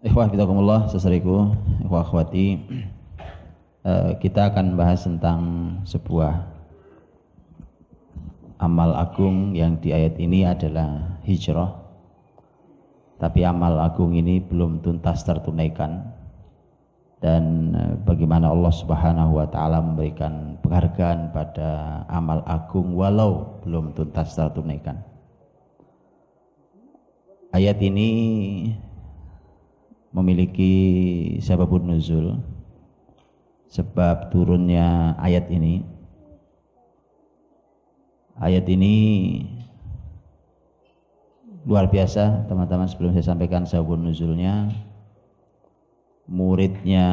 Ikhwah fitakumullah seseriku, ikhwah akhwati eh, Kita akan bahas tentang sebuah amal agung yang di ayat ini adalah hijrah. Tapi amal agung ini belum tuntas tertunaikan. Dan eh, bagaimana Allah subhanahu wa ta'ala memberikan penghargaan pada amal agung walau belum tuntas tertunaikan. Ayat ini memiliki sebabun nuzul sebab turunnya ayat ini. Ayat ini luar biasa teman-teman sebelum saya sampaikan sebabun nuzulnya. Muridnya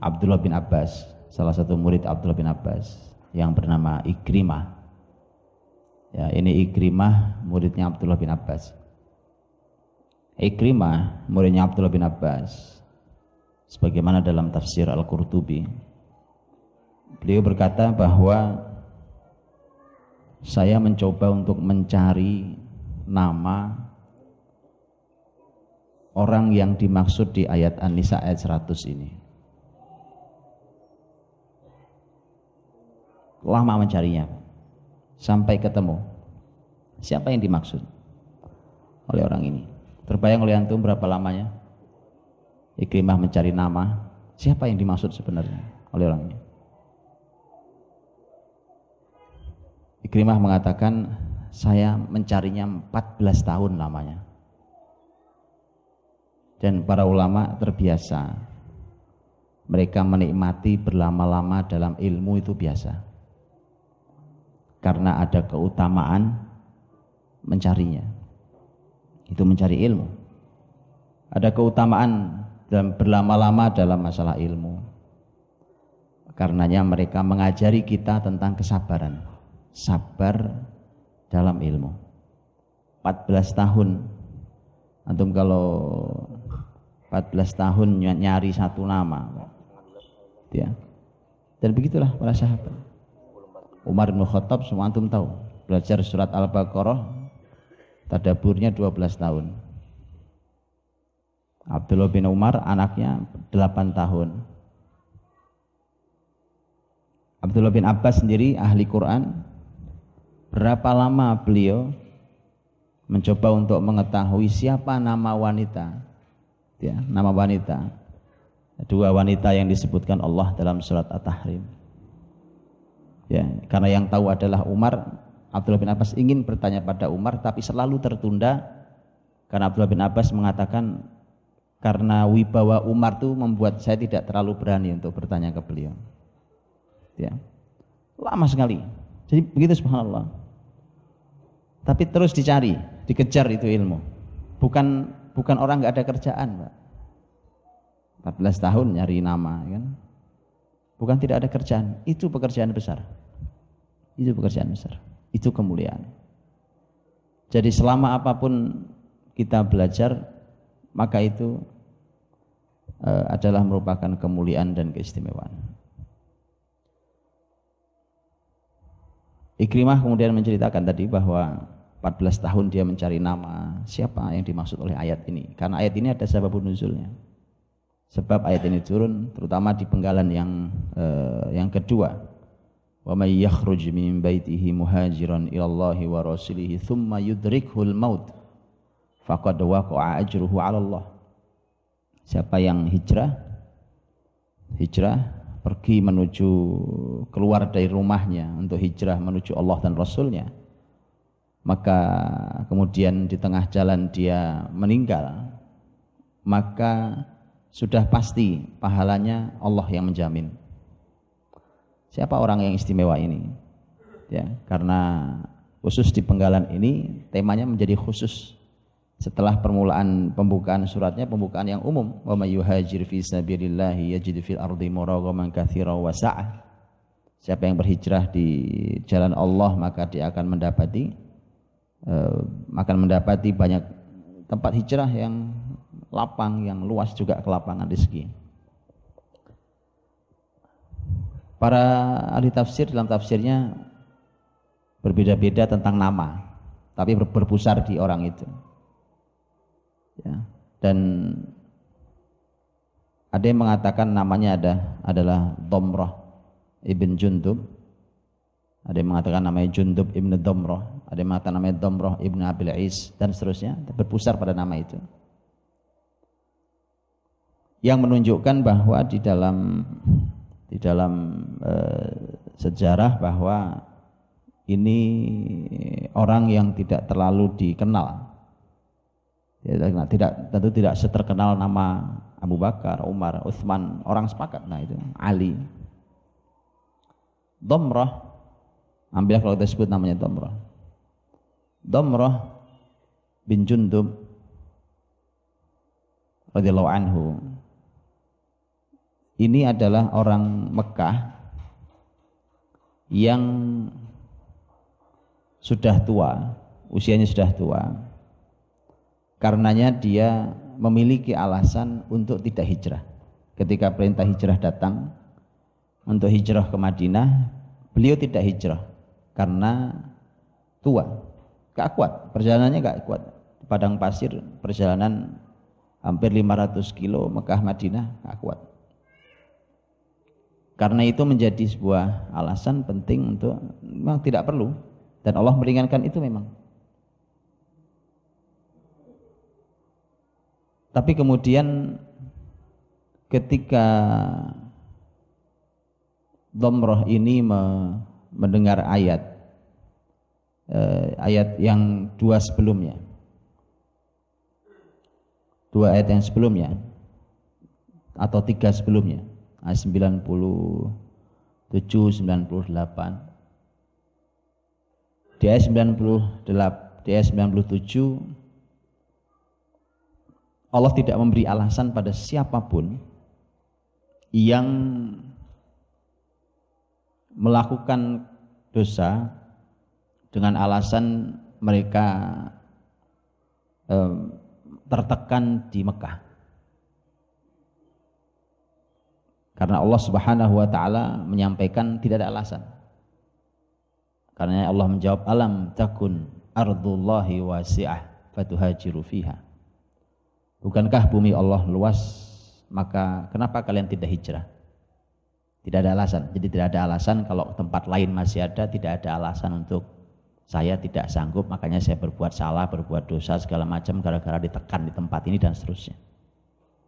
Abdullah bin Abbas salah satu murid Abdullah bin Abbas yang bernama Ikrimah. Ya ini Ikrimah muridnya Abdullah bin Abbas Ikrimah muridnya Abdullah bin Abbas sebagaimana dalam tafsir Al-Qurtubi. Beliau berkata bahwa saya mencoba untuk mencari nama orang yang dimaksud di ayat An-Nisa ayat 100 ini. Lama mencarinya. Sampai ketemu. Siapa yang dimaksud? Oleh orang ini Terbayang oleh antum berapa lamanya? Ikrimah mencari nama. Siapa yang dimaksud sebenarnya oleh orang ini? Ikrimah mengatakan saya mencarinya 14 tahun lamanya. Dan para ulama terbiasa. Mereka menikmati berlama-lama dalam ilmu itu biasa. Karena ada keutamaan mencarinya itu mencari ilmu. Ada keutamaan dalam berlama-lama dalam masalah ilmu. Karenanya mereka mengajari kita tentang kesabaran. Sabar dalam ilmu. 14 tahun. Antum kalau 14 tahun nyari satu nama. Ya. Dan begitulah para sahabat. Umar bin Khattab semua antum tahu. Belajar surat Al-Baqarah Tadaburnya 12 tahun. Abdullah bin Umar anaknya 8 tahun. Abdullah bin Abbas sendiri ahli Quran. Berapa lama beliau mencoba untuk mengetahui siapa nama wanita? Ya, nama wanita. Dua wanita yang disebutkan Allah dalam surat At-Tahrim. Ya, karena yang tahu adalah Umar, Abdullah bin Abbas ingin bertanya pada Umar tapi selalu tertunda karena Abdullah bin Abbas mengatakan karena wibawa Umar itu membuat saya tidak terlalu berani untuk bertanya ke beliau. Ya. Lama sekali. Jadi begitu subhanallah. Tapi terus dicari, dikejar itu ilmu. Bukan bukan orang nggak ada kerjaan, Pak. 14 tahun nyari nama kan. Bukan tidak ada kerjaan, itu pekerjaan besar. Itu pekerjaan besar itu kemuliaan. Jadi selama apa pun kita belajar, maka itu uh, adalah merupakan kemuliaan dan keistimewaan. Ikrimah kemudian menceritakan tadi bahwa 14 tahun dia mencari nama siapa yang dimaksud oleh ayat ini. Karena ayat ini ada sebab nuzulnya. Sebab ayat ini turun terutama di penggalan yang uh, yang kedua ومن يخرج من بيته مهاجرا إلى الله ورسوله ثم يدركه الموت فقد وقع أجره على الله siapa yang hijrah hijrah pergi menuju keluar dari rumahnya untuk hijrah menuju Allah dan Rasulnya maka kemudian di tengah jalan dia meninggal maka sudah pasti pahalanya Allah yang menjamin Siapa orang yang istimewa ini? Ya, karena khusus di penggalan ini temanya menjadi khusus setelah permulaan pembukaan suratnya pembukaan yang umum. Wa may yuhajir fi sabilillah yajid fil ardi muragaman katsira wa sa'ah. Siapa yang berhijrah di jalan Allah maka dia akan mendapati uh, akan mendapati banyak tempat hijrah yang lapang yang luas juga kelapangan rezeki Para ahli tafsir dalam tafsirnya berbeda-beda tentang nama, tapi berpusar di orang itu. Ya. Dan Ada yang mengatakan namanya ada adalah Domroh ibn Jundub. Ada yang mengatakan namanya Jundub ibn Domroh. Ada yang mengatakan namanya Domroh ibn Abil Is dan seterusnya. Berpusar pada nama itu. Yang menunjukkan bahwa di dalam di dalam e, sejarah bahwa ini orang yang tidak terlalu dikenal. Tidak, tentu tidak seterkenal nama Abu Bakar, Umar, Uthman, orang sepakat. Nah itu Ali. Domrah ambil kalau kita sebut namanya Domrah. Domrah bin Jundub radhiyallahu anhu ini adalah orang Mekah yang sudah tua, usianya sudah tua. Karenanya dia memiliki alasan untuk tidak hijrah. Ketika perintah hijrah datang untuk hijrah ke Madinah, beliau tidak hijrah karena tua, gak kuat, perjalanannya gak kuat. Padang pasir perjalanan hampir 500 kilo Mekah Madinah gak kuat. Karena itu menjadi sebuah alasan penting untuk memang tidak perlu. Dan Allah meringankan itu memang. Tapi kemudian ketika Domroh ini mendengar ayat eh, ayat yang dua sebelumnya. Dua ayat yang sebelumnya atau tiga sebelumnya 97 98 di ayat 98 di ayat 97 Allah tidak memberi alasan pada siapa pun yang melakukan dosa dengan alasan mereka eh, tertekan di Mekah. Karena Allah Subhanahu wa taala menyampaikan tidak ada alasan. Karena Allah menjawab alam takun ardullahi wasi'ah fatuhajiru fiha. Bukankah bumi Allah luas maka kenapa kalian tidak hijrah? Tidak ada alasan. Jadi tidak ada alasan kalau tempat lain masih ada, tidak ada alasan untuk saya tidak sanggup, makanya saya berbuat salah, berbuat dosa segala macam gara-gara ditekan di tempat ini dan seterusnya.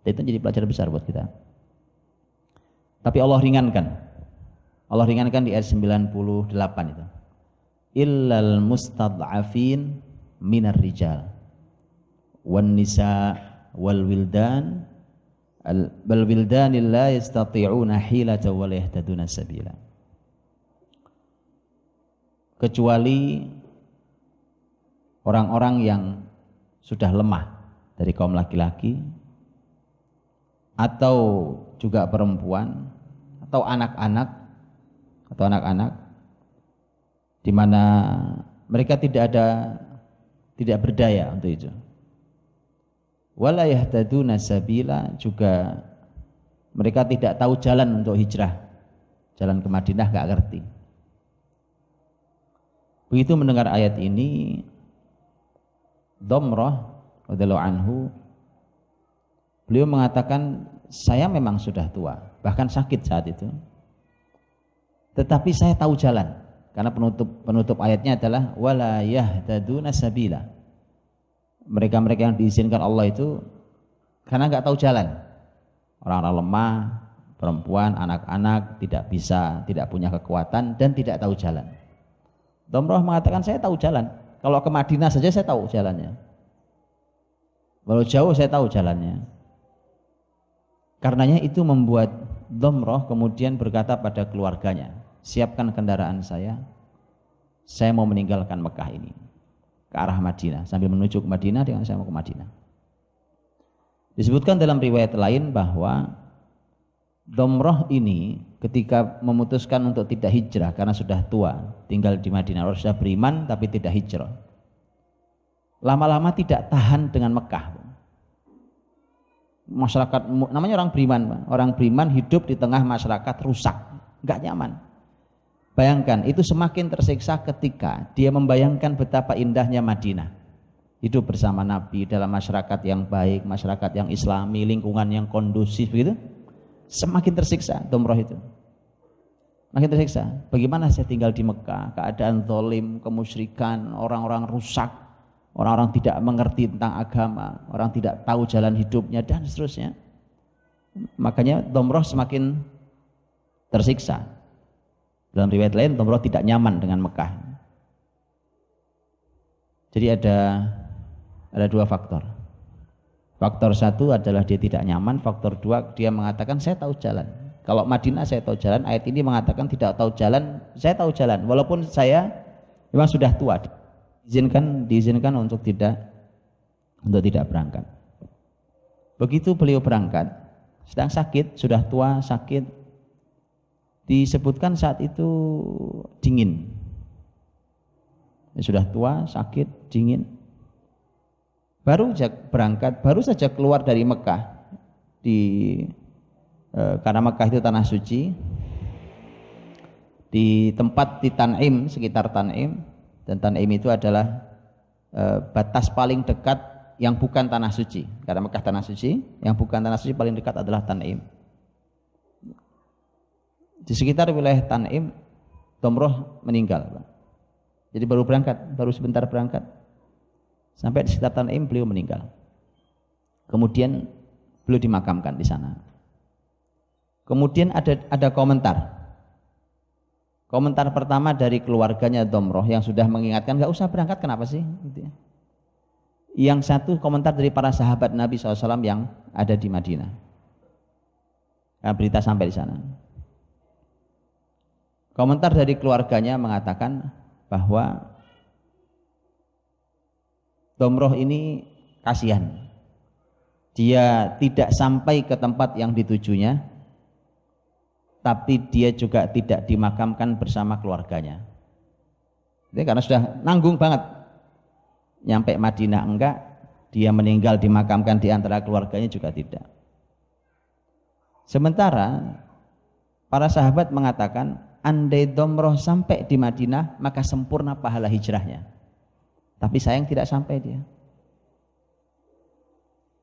Dan itu jadi pelajaran besar buat kita. Tapi Allah ringankan. Allah ringankan di ayat 98 itu. Illal mustad'afin minar rijal. Wan nisa wal wildan. Bal wildan la yastati'una hilata wa yahtaduna sabila. Kecuali orang-orang yang sudah lemah dari kaum laki-laki atau juga perempuan atau anak-anak atau anak-anak di mana mereka tidak ada tidak berdaya untuk itu. Wala yahtaduna sabila juga mereka tidak tahu jalan untuk hijrah. Jalan ke Madinah gak ngerti. Begitu mendengar ayat ini Domroh anhu beliau mengatakan saya memang sudah tua, bahkan sakit saat itu. Tetapi saya tahu jalan. Karena penutup penutup ayatnya adalah wala yahtaduna sabila. Mereka-mereka yang diizinkan Allah itu karena nggak tahu jalan. Orang-orang lemah, perempuan, anak-anak tidak bisa, tidak punya kekuatan dan tidak tahu jalan. Domroh mengatakan saya tahu jalan. Kalau ke Madinah saja saya tahu jalannya. Walau jauh saya tahu jalannya. Karenanya itu membuat Domroh kemudian berkata pada keluarganya, siapkan kendaraan saya, saya mau meninggalkan Mekah ini ke arah Madinah sambil menuju ke Madinah dengan saya mau ke Madinah. Disebutkan dalam riwayat lain bahwa Domroh ini ketika memutuskan untuk tidak hijrah karena sudah tua, tinggal di Madinah, sudah beriman tapi tidak hijrah. Lama-lama tidak tahan dengan Mekah. Masyarakat namanya orang beriman, orang beriman hidup di tengah masyarakat rusak, nggak nyaman. Bayangkan, itu semakin tersiksa ketika dia membayangkan betapa indahnya Madinah. Hidup bersama Nabi dalam masyarakat yang baik, masyarakat yang islami, lingkungan yang kondusif begitu. semakin tersiksa umroh itu. Makin tersiksa. Bagaimana saya tinggal di Mekah, keadaan zolim, kemusyrikan, orang-orang rusak, orang-orang tidak mengerti tentang agama, orang tidak tahu jalan hidupnya dan seterusnya. Makanya Domroh semakin tersiksa. Dalam riwayat lain, Domroh tidak nyaman dengan Mekah. Jadi ada ada dua faktor. Faktor satu adalah dia tidak nyaman, faktor dua dia mengatakan saya tahu jalan. Kalau Madinah saya tahu jalan, ayat ini mengatakan tidak tahu jalan, saya tahu jalan. Walaupun saya memang sudah tua, izinkan diizinkan untuk tidak untuk tidak berangkat. Begitu beliau berangkat, sedang sakit, sudah tua, sakit, disebutkan saat itu dingin. Sudah tua, sakit, dingin baru berangkat, baru saja keluar dari Mekah di e, karena Mekah itu tanah suci di tempat di Tanim sekitar Tanim dan Tanim itu adalah e, batas paling dekat yang bukan tanah suci karena Mekah tanah suci yang bukan tanah suci paling dekat adalah Tanim di sekitar wilayah Tanim Tomroh meninggal jadi baru berangkat baru sebentar berangkat Sampai di sekitar Tanim beliau meninggal. Kemudian beliau dimakamkan di sana. Kemudian ada ada komentar. Komentar pertama dari keluarganya Domroh yang sudah mengingatkan nggak usah berangkat kenapa sih? Gitu ya. Yang satu komentar dari para sahabat Nabi SAW yang ada di Madinah. Nah, berita sampai di sana. Komentar dari keluarganya mengatakan bahwa Domroh ini kasihan. Dia tidak sampai ke tempat yang ditujunya, tapi dia juga tidak dimakamkan bersama keluarganya. Jadi karena sudah nanggung banget. Nyampe Madinah enggak, dia meninggal dimakamkan di antara keluarganya juga tidak. Sementara para sahabat mengatakan, andai domroh sampai di Madinah, maka sempurna pahala hijrahnya. Tapi sayang tidak sampai dia.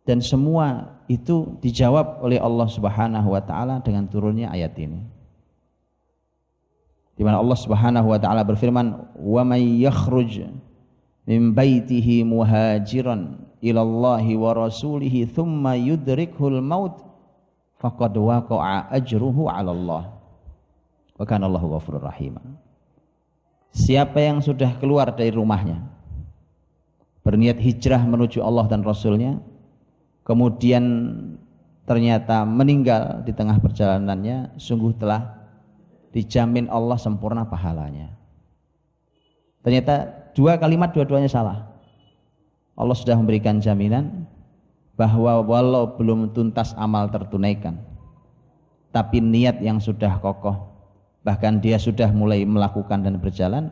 Dan semua itu dijawab oleh Allah Subhanahu wa taala dengan turunnya ayat ini. Di mana Allah Subhanahu wa taala berfirman, "Wa may yakhruj min baitihi muhajiran ila Allah wa rasulih thumma yudrikhul maut faqad waqa'a ajruhu 'ala Allah." Wa kana Allahu ghafurur rahim. Siapa yang sudah keluar dari rumahnya berniat hijrah menuju Allah dan Rasulnya kemudian ternyata meninggal di tengah perjalanannya sungguh telah dijamin Allah sempurna pahalanya ternyata dua kalimat dua-duanya salah Allah sudah memberikan jaminan bahwa walau belum tuntas amal tertunaikan tapi niat yang sudah kokoh bahkan dia sudah mulai melakukan dan berjalan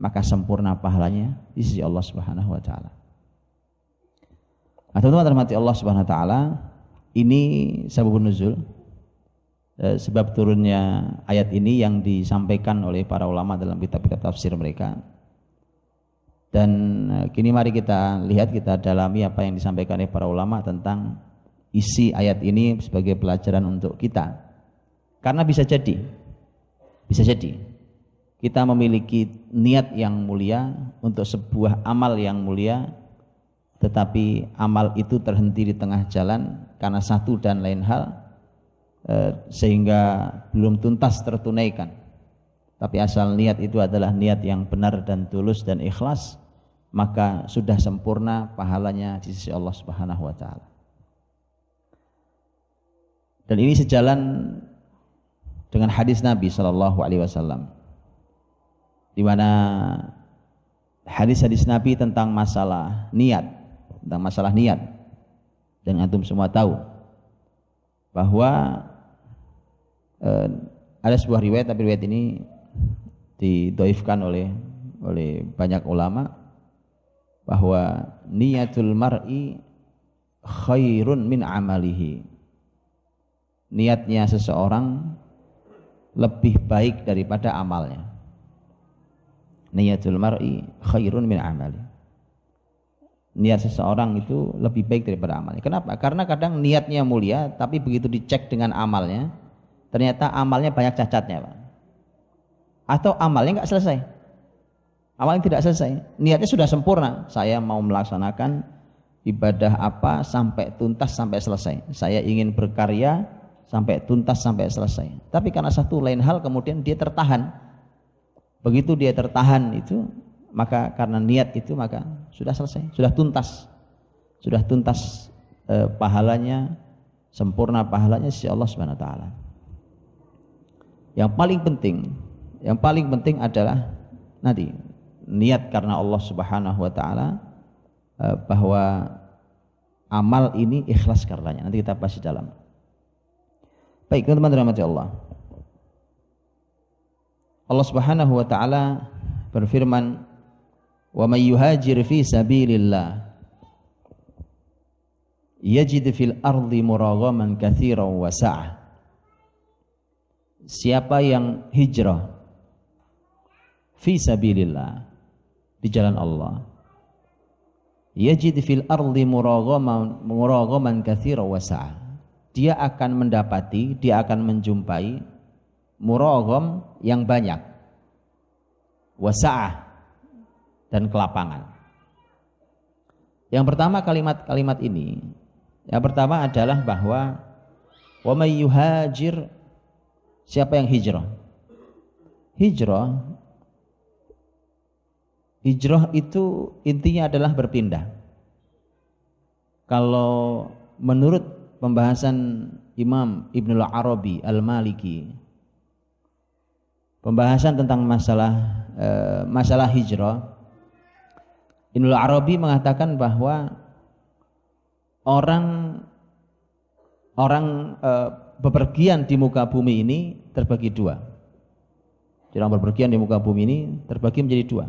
maka sempurna pahalanya di sisi Allah Subhanahu wa taala. Nah, teman-teman terhormati Allah Subhanahu wa taala, ini sebab nuzul eh, sebab turunnya ayat ini yang disampaikan oleh para ulama dalam kitab-kitab tafsir mereka. Dan eh, kini mari kita lihat kita dalami apa yang disampaikan oleh para ulama tentang isi ayat ini sebagai pelajaran untuk kita. Karena bisa jadi bisa jadi kita memiliki niat yang mulia untuk sebuah amal yang mulia tetapi amal itu terhenti di tengah jalan karena satu dan lain hal eh, sehingga belum tuntas tertunaikan. Tapi asal niat itu adalah niat yang benar dan tulus dan ikhlas maka sudah sempurna pahalanya di sisi Allah Subhanahu wa taala. Dan ini sejalan dengan hadis Nabi Shallallahu alaihi wasallam di mana hadis-hadis Nabi tentang masalah niat, tentang masalah niat. Dan antum semua tahu bahwa eh, ada sebuah riwayat tapi riwayat ini didoifkan oleh oleh banyak ulama bahwa niatul mar'i khairun min amalihi. Niatnya seseorang lebih baik daripada amalnya niyatul mar'i khairun min amali niat seseorang itu lebih baik daripada amalnya. Kenapa? Karena kadang niatnya mulia, tapi begitu dicek dengan amalnya, ternyata amalnya banyak cacatnya, Pak. Atau amalnya nggak selesai. Amalnya tidak selesai. Niatnya sudah sempurna. Saya mau melaksanakan ibadah apa sampai tuntas sampai selesai. Saya ingin berkarya sampai tuntas sampai selesai. Tapi karena satu lain hal kemudian dia tertahan. Begitu dia tertahan itu maka karena niat itu maka sudah selesai, sudah tuntas. Sudah tuntas eh, pahalanya, sempurna pahalanya si Allah Subhanahu wa taala. Yang paling penting, yang paling penting adalah nanti niat karena Allah Subhanahu wa taala eh, bahwa amal ini ikhlas karenanya. Nanti kita bahas di dalam. Baik, teman-teman Allah. Allah Subhanahu wa taala berfirman wa may yuhajir fi sabilillah. Yajid fil ardi muraghaman katsiran wa sa'ah. Siapa yang hijrah fi sabilillah di jalan Allah yajid fil ardi muraghaman muraghaman katsiran wa sa'ah. Dia akan mendapati dia akan menjumpai muragham yang banyak. Wasa'ah dan kelapangan. Yang pertama kalimat-kalimat ini, yang pertama adalah bahwa wa siapa yang hijrah? Hijrah Hijrah itu intinya adalah berpindah. Kalau menurut pembahasan Imam Ibnul Arabi Al-Maliki pembahasan tentang masalah eh, masalah hijrah Ibnu Arabi mengatakan bahwa orang orang e, bepergian di muka bumi ini terbagi dua. Jadi orang bepergian di muka bumi ini terbagi menjadi dua.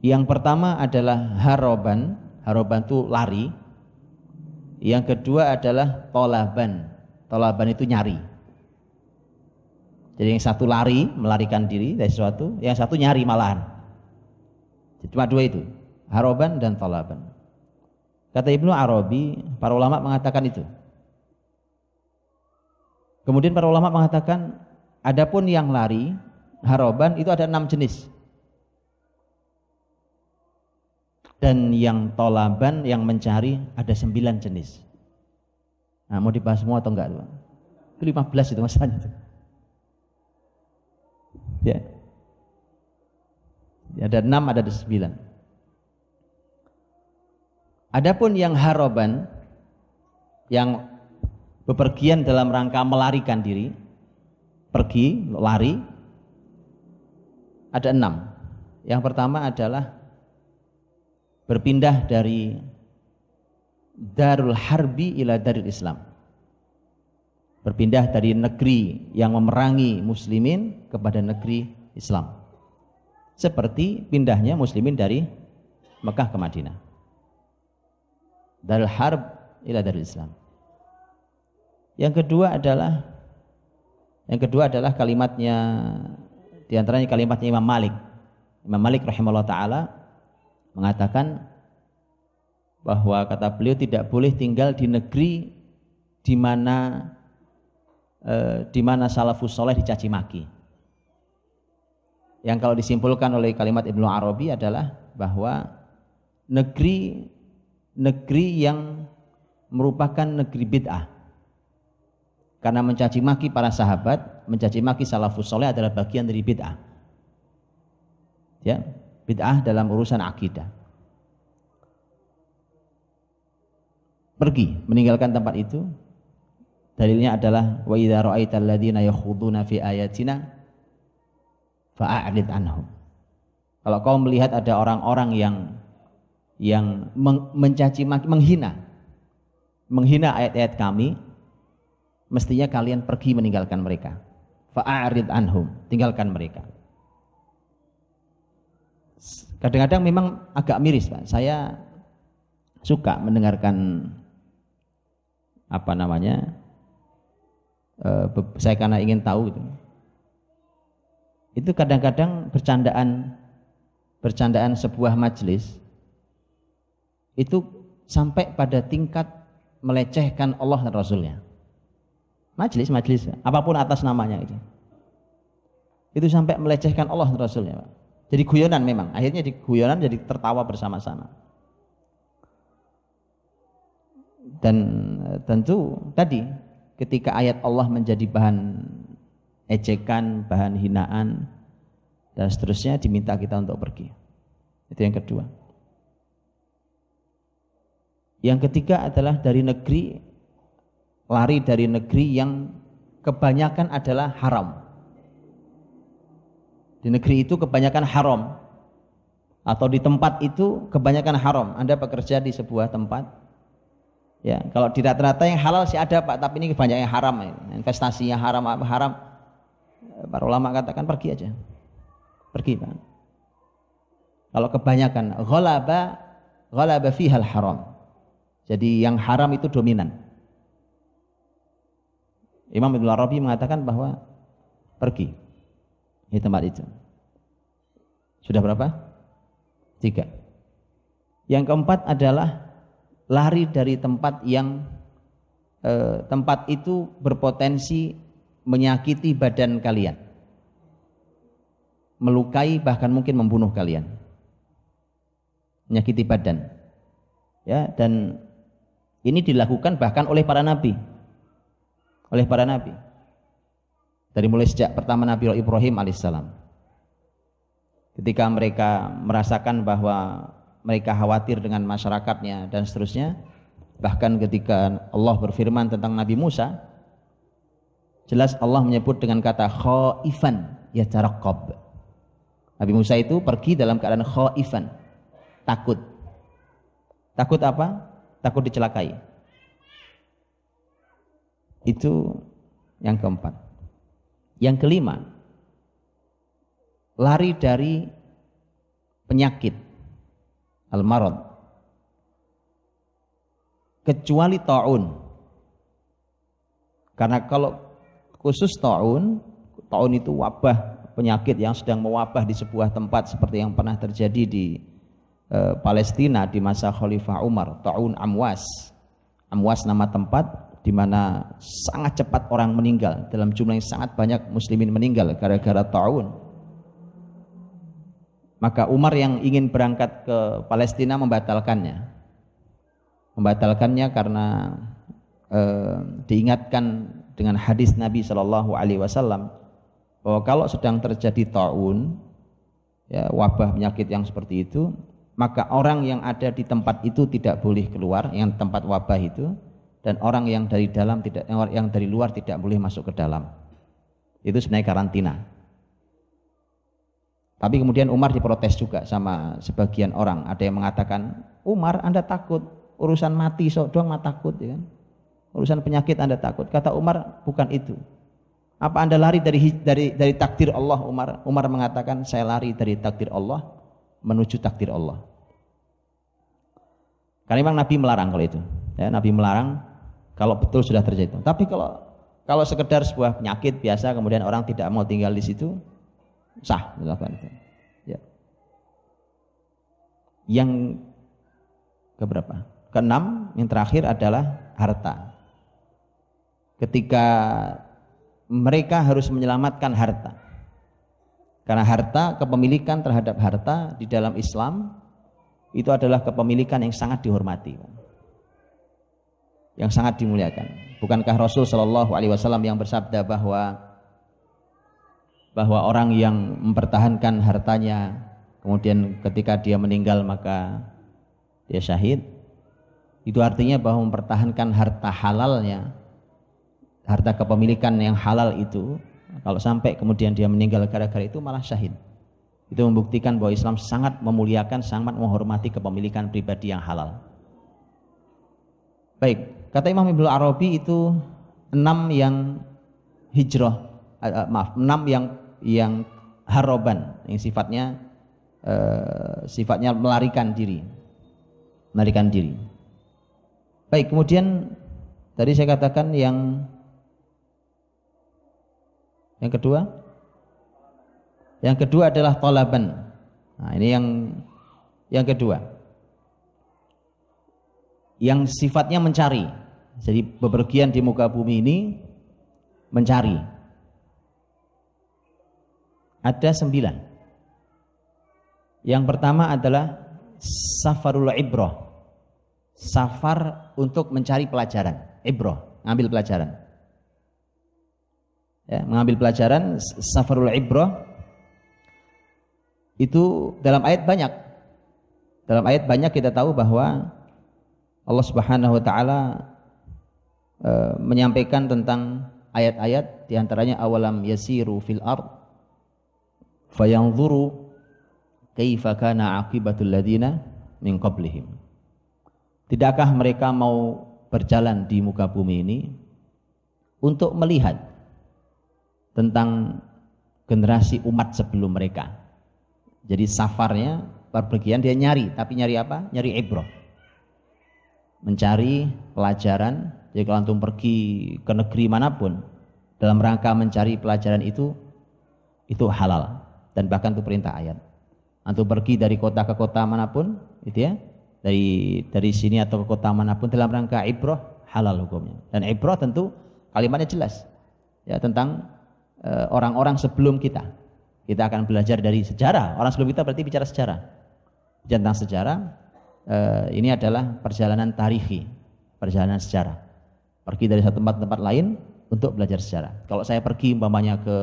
Yang pertama adalah haroban, haroban itu lari. Yang kedua adalah tolaban, tolaban itu nyari. Jadi yang satu lari, melarikan diri dari sesuatu, yang satu nyari malahan. Cuma dua itu, haroban dan talaban. Kata Ibnu Arabi, para ulama mengatakan itu. Kemudian para ulama mengatakan, adapun yang lari, haroban itu ada enam jenis. Dan yang tolaban, yang mencari ada sembilan jenis. Nah, mau dibahas semua atau enggak? Itu 15 itu masalahnya. Ya. Ada enam, ada sembilan. Adapun yang haroban, yang bepergian dalam rangka melarikan diri, pergi, lari, ada enam. Yang pertama adalah berpindah dari Darul Harbi ila Darul Islam. Berpindah dari negeri yang memerangi muslimin kepada negeri Islam seperti pindahnya muslimin dari Mekah ke Madinah. Dari harb ila dari Islam. Yang kedua adalah yang kedua adalah kalimatnya di antaranya kalimatnya Imam Malik. Imam Malik rahimahullah taala mengatakan bahwa kata beliau tidak boleh tinggal di negeri di mana eh, di mana salafus soleh dicaci maki yang kalau disimpulkan oleh kalimat Ibnu Arabi adalah bahwa negeri negeri yang merupakan negeri bid'ah. Karena mencaci maki para sahabat, mencaci maki salafus soleh adalah bagian dari bid'ah. Ya, bid'ah dalam urusan akidah. Pergi meninggalkan tempat itu. Dalilnya adalah wa idza ra'aital ladzina yakhuduna fi ayatina fa'arid anhum. Kalau kau melihat ada orang-orang yang yang mencaci maki, menghina, menghina ayat-ayat kami, mestinya kalian pergi meninggalkan mereka. Fa'arid anhum, tinggalkan mereka. Kadang-kadang memang agak miris, Pak. Saya suka mendengarkan apa namanya? Uh, saya karena ingin tahu gitu itu kadang-kadang bercandaan bercandaan sebuah majelis itu sampai pada tingkat melecehkan Allah dan Rasulnya. Majelis, majelis, apa pun atas namanya itu. Itu sampai melecehkan Allah dan Rasulnya. Pak. Jadi guyonan memang, akhirnya di guyonan jadi tertawa bersama-sama. Dan eh, tentu tadi ketika ayat Allah menjadi bahan ejekan, bahan hinaan dan seterusnya diminta kita untuk pergi. Itu yang kedua. Yang ketiga adalah dari negeri lari dari negeri yang kebanyakan adalah haram. Di negeri itu kebanyakan haram. Atau di tempat itu kebanyakan haram. Anda bekerja di sebuah tempat. Ya, kalau di rata-rata yang halal sih ada Pak, tapi ini kebanyakan haram. Investasinya haram apa haram. Para ulama katakan pergi aja. Pergi Pak. Kalau kebanyakan ghalaba ghalaba fihal haram. Jadi yang haram itu dominan. Imam Ibn Arabi mengatakan bahwa pergi di tempat itu. Sudah berapa? Tiga. Yang keempat adalah lari dari tempat yang eh, tempat itu berpotensi menyakiti badan kalian. Melukai bahkan mungkin membunuh kalian. Menyakiti badan. Ya, dan ini dilakukan bahkan oleh para nabi. Oleh para nabi. Dari mulai sejak pertama Nabi Ibrahim alaihissalam. Ketika mereka merasakan bahwa mereka khawatir dengan masyarakatnya dan seterusnya, bahkan ketika Allah berfirman tentang Nabi Musa, jelas Allah menyebut dengan kata khaifan ya taraqqab. Nabi Musa itu pergi dalam keadaan khaifan, takut. Takut apa? takut dicelakai. Itu yang keempat. Yang kelima, lari dari penyakit al-marad. Kecuali taun. Karena kalau khusus taun, taun itu wabah penyakit yang sedang mewabah di sebuah tempat seperti yang pernah terjadi di Eh, Palestina di masa Khalifah Umar, Ta'un Amwas. Amwas nama tempat di mana sangat cepat orang meninggal dalam jumlah yang sangat banyak muslimin meninggal gara-gara ta'un. Maka Umar yang ingin berangkat ke Palestina membatalkannya. Membatalkannya karena eh, diingatkan dengan hadis Nabi Shallallahu alaihi wasallam bahwa kalau sedang terjadi taun ya wabah penyakit yang seperti itu maka orang yang ada di tempat itu tidak boleh keluar yang tempat wabah itu dan orang yang dari dalam tidak yang dari luar tidak boleh masuk ke dalam. Itu sebenarnya karantina. Tapi kemudian Umar diprotes juga sama sebagian orang. Ada yang mengatakan Umar anda takut? Urusan mati sok doang mah takut ya kan urusan penyakit anda takut kata Umar bukan itu apa anda lari dari dari dari takdir Allah Umar Umar mengatakan saya lari dari takdir Allah menuju takdir Allah karena memang Nabi melarang kalau itu. Ya, Nabi melarang kalau betul sudah terjadi. Tapi kalau kalau sekedar sebuah penyakit biasa kemudian orang tidak mau tinggal di situ sah dilakukan itu. Ya. Yang keberapa? Keenam, yang terakhir adalah harta. Ketika mereka harus menyelamatkan harta. Karena harta, kepemilikan terhadap harta di dalam Islam itu adalah kepemilikan yang sangat dihormati yang sangat dimuliakan bukankah Rasul Shallallahu Alaihi Wasallam yang bersabda bahwa bahwa orang yang mempertahankan hartanya kemudian ketika dia meninggal maka dia syahid itu artinya bahwa mempertahankan harta halalnya harta kepemilikan yang halal itu kalau sampai kemudian dia meninggal gara-gara itu malah syahid itu membuktikan bahwa Islam sangat memuliakan, sangat menghormati kepemilikan pribadi yang halal. Baik, kata Imam Ibnu Arabi itu enam yang hijrah, uh, maaf, enam yang yang haroban, yang sifatnya uh, sifatnya melarikan diri, melarikan diri. Baik, kemudian tadi saya katakan yang yang kedua yang kedua adalah tolaban. Nah, ini yang yang kedua. Yang sifatnya mencari. Jadi bepergian di muka bumi ini mencari. Ada sembilan. Yang pertama adalah safarul ibroh. Safar untuk mencari pelajaran. Ibroh, ngambil pelajaran. Ya, mengambil pelajaran safarul ibroh itu dalam ayat banyak. Dalam ayat banyak kita tahu bahwa Allah Subhanahu wa taala e, menyampaikan tentang ayat-ayat di antaranya awalam yasiru fil ard fayanzuru kaifa kana ladina min qablihim. Tidakkah mereka mau berjalan di muka bumi ini untuk melihat tentang generasi umat sebelum mereka jadi safarnya perpergian dia nyari, tapi nyari apa? Nyari ibroh. Mencari pelajaran. Jadi kalau antum pergi ke negeri mana pun dalam rangka mencari pelajaran itu itu halal dan bahkan itu perintah ayat. Antum pergi dari kota ke kota mana pun, itu ya, dari dari sini atau ke kota mana pun dalam rangka ibroh halal hukumnya. Dan ibroh tentu kalimatnya jelas ya tentang orang-orang uh, sebelum kita kita akan belajar dari sejarah. Orang sebelum kita berarti bicara sejarah. Tentang sejarah, eh, ini adalah perjalanan tarihi, perjalanan sejarah. Pergi dari satu tempat tempat lain untuk belajar sejarah. Kalau saya pergi umpamanya ke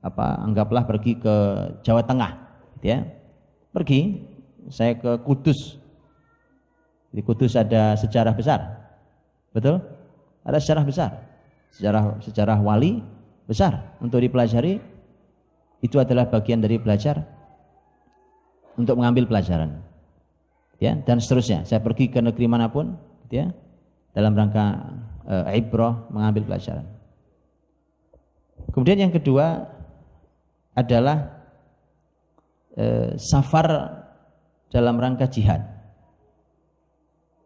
apa anggaplah pergi ke Jawa Tengah gitu ya pergi saya ke Kudus di Kudus ada sejarah besar betul ada sejarah besar sejarah sejarah wali besar untuk dipelajari itu adalah bagian dari belajar untuk mengambil pelajaran. Ya, dan seterusnya. Saya pergi ke negeri mana pun, ya, dalam rangka e, ibrah mengambil pelajaran. Kemudian yang kedua adalah e, safar dalam rangka jihad.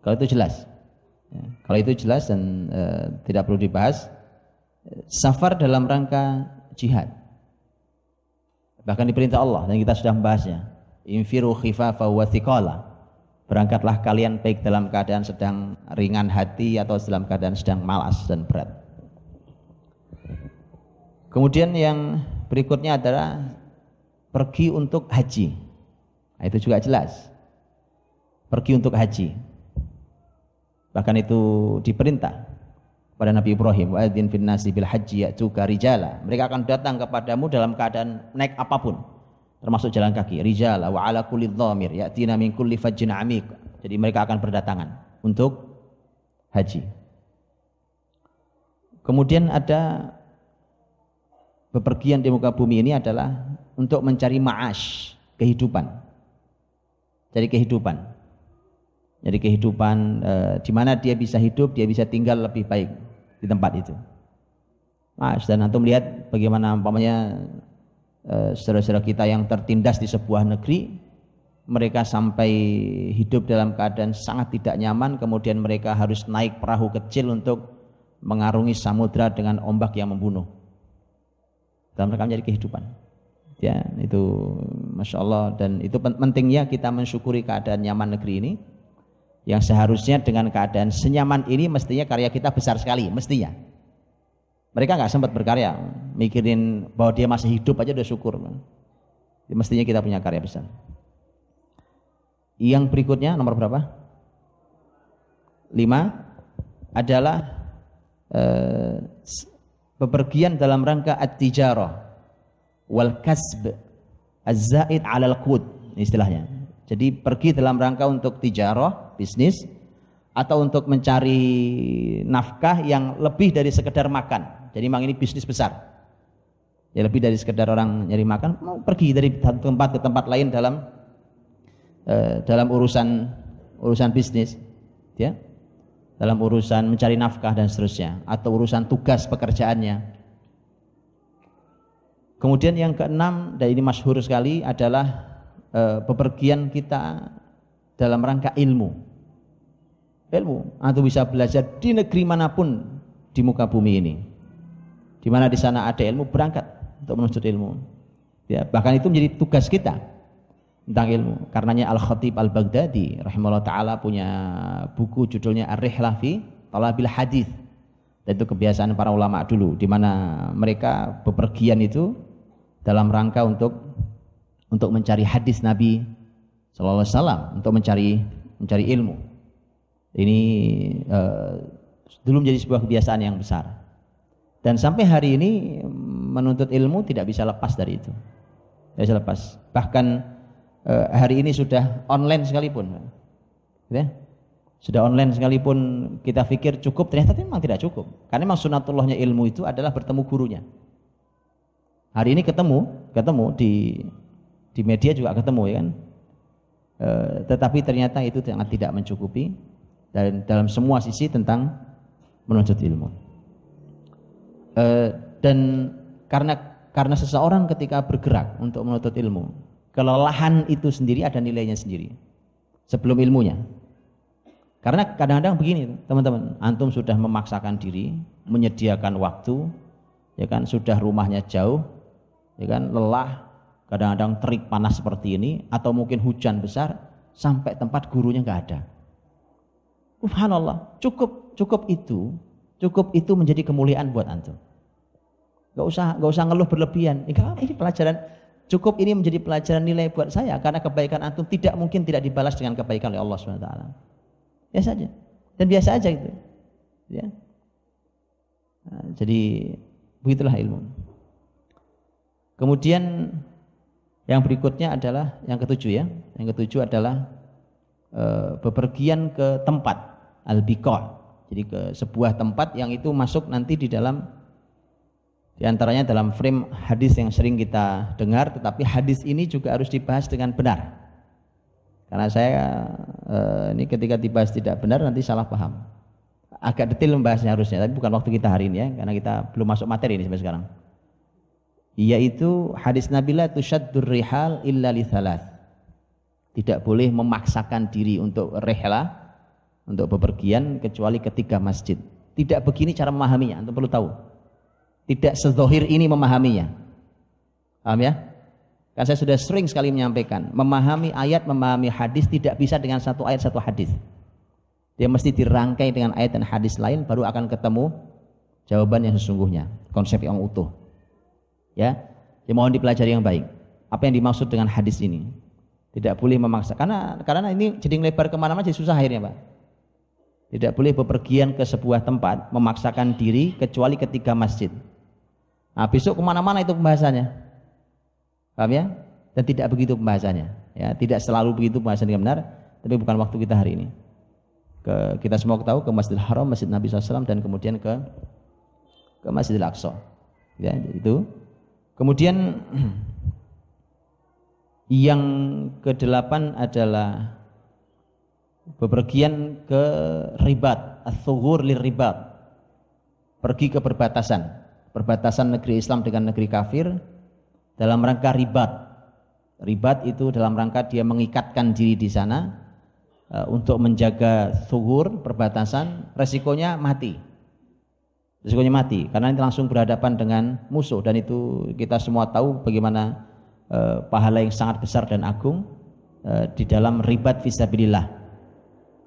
Kalau itu jelas. Ya, kalau itu jelas dan e, tidak perlu dibahas. Safar dalam rangka jihad Bahkan diperintah Allah dan kita sudah membahasnya. Infiru khifafa wa thiqala. Berangkatlah kalian baik dalam keadaan sedang ringan hati atau dalam keadaan sedang malas dan berat. Kemudian yang berikutnya adalah pergi untuk haji. Nah, itu juga jelas. Pergi untuk haji. Bahkan itu diperintah pada Nabi Ibrahim wa adzin fin nasi bil haji ya'tuka rijala. Mereka akan datang kepadamu dalam keadaan naik apa pun termasuk jalan kaki. Rijala wa ala kulli dhamir ya'tina min kulli fajjin amiq. Jadi mereka akan berdatangan untuk haji. Kemudian ada bepergian di muka bumi ini adalah untuk mencari ma'ash kehidupan. Jadi kehidupan jadi kehidupan e, di mana dia bisa hidup, dia bisa tinggal lebih baik di tempat itu. Mas dan antum melihat bagaimana umpamanya e, saudara-saudara kita yang tertindas di sebuah negeri, mereka sampai hidup dalam keadaan sangat tidak nyaman, kemudian mereka harus naik perahu kecil untuk mengarungi samudra dengan ombak yang membunuh. Dalam rangka menjadi kehidupan. Ya, itu masya Allah dan itu pentingnya kita mensyukuri keadaan nyaman negeri ini yang seharusnya dengan keadaan senyaman ini mestinya karya kita besar sekali mestinya. Mereka nggak sempat berkarya mikirin bahwa dia masih hidup aja udah syukur. Mestinya kita punya karya besar. Yang berikutnya nomor berapa? Lima adalah eh, bepergian dalam rangka at-tijarah. Wal kasb az-zaid 'ala al-qut istilahnya. Jadi pergi dalam rangka untuk tijarah bisnis atau untuk mencari nafkah yang lebih dari sekedar makan. Jadi memang ini bisnis besar. Ya lebih dari sekedar orang nyari makan, mau pergi dari tempat ke tempat lain dalam uh, dalam urusan urusan bisnis, ya, dalam urusan mencari nafkah dan seterusnya, atau urusan tugas pekerjaannya. Kemudian yang keenam dan ini masyhur sekali adalah uh, bepergian kita dalam rangka ilmu ilmu atau bisa belajar di negeri mana pun di muka bumi ini di mana di sana ada ilmu berangkat untuk menuntut ilmu Ya, bahkan itu menjadi tugas kita tentang ilmu. Karenanya Al-Khatib Al-Baghdadi rahimahullah taala punya buku judulnya Ar-Rihlah fi Talabil Hadis. Dan itu kebiasaan para ulama dulu di mana mereka bepergian itu dalam rangka untuk untuk mencari hadis Nabi sallallahu alaihi untuk mencari mencari ilmu. Ini uh, dulu menjadi sebuah kebiasaan yang besar. Dan sampai hari ini menuntut ilmu tidak bisa lepas dari itu. Tidak bisa lepas. Bahkan uh, hari ini sudah online sekalipun. Ya? Sudah online sekalipun kita pikir cukup, ternyata memang tidak cukup. Karena memang sunatullahnya ilmu itu adalah bertemu gurunya. Hari ini ketemu, ketemu di di media juga ketemu ya kan. E, tetapi ternyata itu sangat tidak mencukupi dan dalam semua sisi tentang menuntut ilmu. E, dan karena karena seseorang ketika bergerak untuk menuntut ilmu, kelelahan itu sendiri ada nilainya sendiri sebelum ilmunya. Karena kadang-kadang begini, teman-teman, antum sudah memaksakan diri, menyediakan waktu, ya kan, sudah rumahnya jauh, ya kan, lelah, kadang-kadang terik panas seperti ini, atau mungkin hujan besar, sampai tempat gurunya nggak ada. Subhanallah, cukup cukup itu, cukup itu menjadi kemuliaan buat antum. Gak usah gak usah ngeluh berlebihan. Ini pelajaran cukup ini menjadi pelajaran nilai buat saya karena kebaikan antum tidak mungkin tidak dibalas dengan kebaikan oleh Allah SWT. Biasa aja. Dan biasa aja itu. Ya. Nah, jadi begitulah ilmu. Kemudian yang berikutnya adalah yang ketujuh ya. Yang ketujuh adalah e, bepergian ke tempat al-biqah. Jadi ke sebuah tempat yang itu masuk nanti di dalam di antaranya dalam frame hadis yang sering kita dengar tetapi hadis ini juga harus dibahas dengan benar. Karena saya eh, ini ketika dibahas tidak benar nanti salah paham. Agak detail membahasnya harusnya, tapi bukan waktu kita hari ini ya, karena kita belum masuk materi ini sampai sekarang. Yaitu hadis Nabi la tusyaddur rihal illa li Tidak boleh memaksakan diri untuk rehla untuk bepergian kecuali ketiga masjid. Tidak begini cara memahaminya, Anda perlu tahu. Tidak sezohir ini memahaminya. Paham ya? Kan saya sudah sering sekali menyampaikan, memahami ayat, memahami hadis tidak bisa dengan satu ayat, satu hadis. Dia mesti dirangkai dengan ayat dan hadis lain baru akan ketemu jawaban yang sesungguhnya, konsep yang utuh. Ya, ya mohon dipelajari yang baik. Apa yang dimaksud dengan hadis ini? Tidak boleh memaksa, karena karena ini jadi lebar ke mana-mana jadi susah akhirnya, Pak. Tidak boleh bepergian ke sebuah tempat memaksakan diri kecuali ketika masjid. Nah, besok ke mana-mana itu pembahasannya. Paham ya? Dan tidak begitu pembahasannya. Ya, tidak selalu begitu pembahasannya benar, tapi bukan waktu kita hari ini. Ke, kita semua tahu ke Masjidil Haram, Masjid Nabi SAW dan kemudian ke ke Masjidil Aqsa. Ya, itu. Kemudian yang kedelapan adalah bepergian ke ribat, asugur lir ribat. Pergi ke perbatasan, perbatasan negeri Islam dengan negeri kafir dalam rangka ribat. Ribat itu dalam rangka dia mengikatkan diri di sana uh, untuk menjaga sugur perbatasan, resikonya mati. Resikonya mati karena ini langsung berhadapan dengan musuh dan itu kita semua tahu bagaimana uh, pahala yang sangat besar dan agung uh, di dalam ribat visabilillah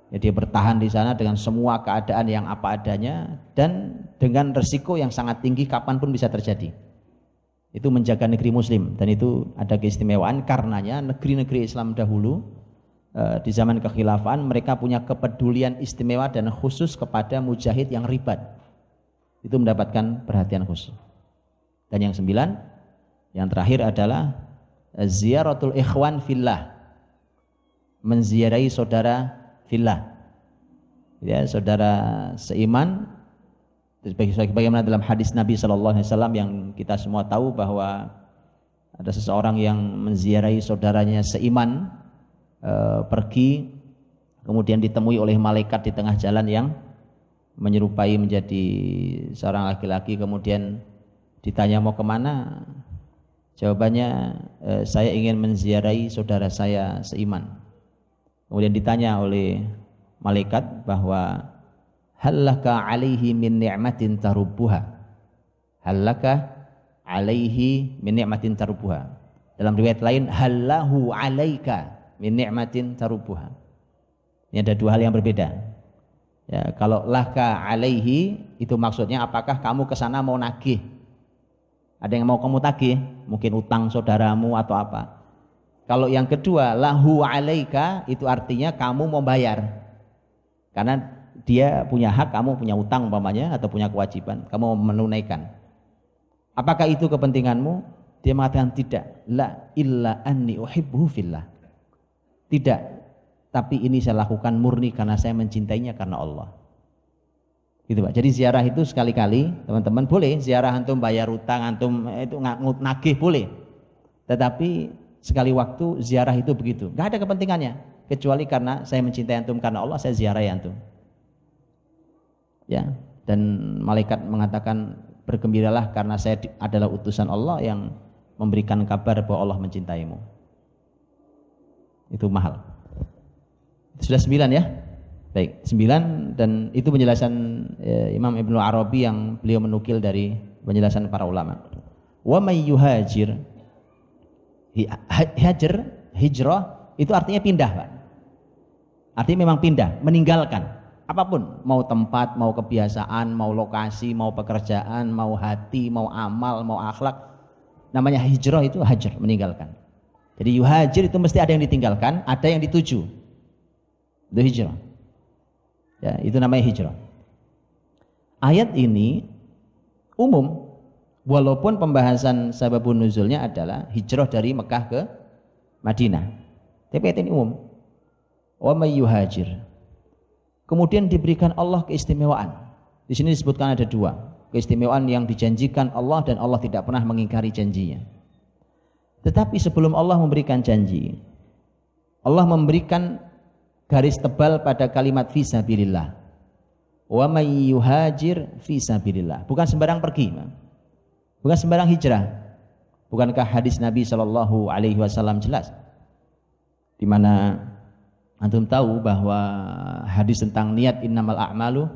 Ya, dia bertahan di sana dengan semua keadaan yang apa adanya dan dengan resiko yang sangat tinggi kapan pun bisa terjadi. Itu menjaga negeri muslim dan itu ada keistimewaan karenanya negeri-negeri Islam dahulu eh, di zaman kekhilafan mereka punya kepedulian istimewa dan khusus kepada mujahid yang ribat. Itu mendapatkan perhatian khusus. Dan yang sembilan, yang terakhir adalah ziaratul ikhwan fillah. Menziarahi saudara fillah. Ya, saudara seiman bagaimana dalam hadis Nabi Shallallahu alaihi wasallam yang kita semua tahu bahwa ada seseorang yang menziarahi saudaranya seiman e, pergi kemudian ditemui oleh malaikat di tengah jalan yang menyerupai menjadi seorang laki-laki kemudian ditanya mau ke mana jawabannya e, saya ingin menziarahi saudara saya seiman Kemudian ditanya oleh malaikat bahwa halaka alaihi min ni'matin tarubbuha. Halaka alaihi min ni'matin tarubbuha. Dalam riwayat lain, halahu alaika min ni'matin tarubuha. Ini ada dua hal yang berbeda. Ya, kalau laka alaihi itu maksudnya apakah kamu ke sana mau nagih? Ada yang mau kamu tagih? Mungkin utang saudaramu atau apa. Kalau yang kedua, lahu alaika itu artinya kamu mau bayar. Karena dia punya hak, kamu punya utang umpamanya atau punya kewajiban, kamu menunaikan. Apakah itu kepentinganmu? Dia mengatakan tidak. La illa anni uhibbuhu fillah. Tidak. Tapi ini saya lakukan murni karena saya mencintainya karena Allah. Gitu Pak. Jadi ziarah itu sekali-kali teman-teman boleh ziarah antum bayar utang antum eh, itu nagih boleh. Tetapi sekali waktu ziarah itu begitu. Gak ada kepentingannya kecuali karena saya mencintai antum karena Allah saya ziarah ya antum. Ya, dan malaikat mengatakan bergembiralah karena saya adalah utusan Allah yang memberikan kabar bahwa Allah mencintaimu. Itu mahal. Sudah sembilan ya? Baik, sembilan dan itu penjelasan ya, Imam Ibnu Arabi yang beliau menukil dari penjelasan para ulama. Wa may yuhajir hajar hijrah itu artinya pindah, Pak. Artinya memang pindah, meninggalkan apa pun, mau tempat, mau kebiasaan, mau lokasi, mau pekerjaan, mau hati, mau amal, mau akhlak, namanya hijrah itu hajar meninggalkan jadi yuhajir itu mesti ada yang ditinggalkan ada yang dituju itu hijrah. Ya itu namanya hijrah. Ayat ini umum walaupun pembahasan sababun nuzulnya adalah hijrah dari Mekah ke Madinah. Tapi ayat ini umum. Wa may yuhajir. Kemudian diberikan Allah keistimewaan. Di sini disebutkan ada dua. Keistimewaan yang dijanjikan Allah dan Allah tidak pernah mengingkari janjinya. Tetapi sebelum Allah memberikan janji, Allah memberikan garis tebal pada kalimat fisabilillah. Wa may yuhajir fisabilillah. Bukan sembarang pergi, bukan sembarang hijrah. Bukankah hadis Nabi Shallallahu Alaihi Wasallam jelas? Di mana antum tahu bahwa hadis tentang niat innamal a'malu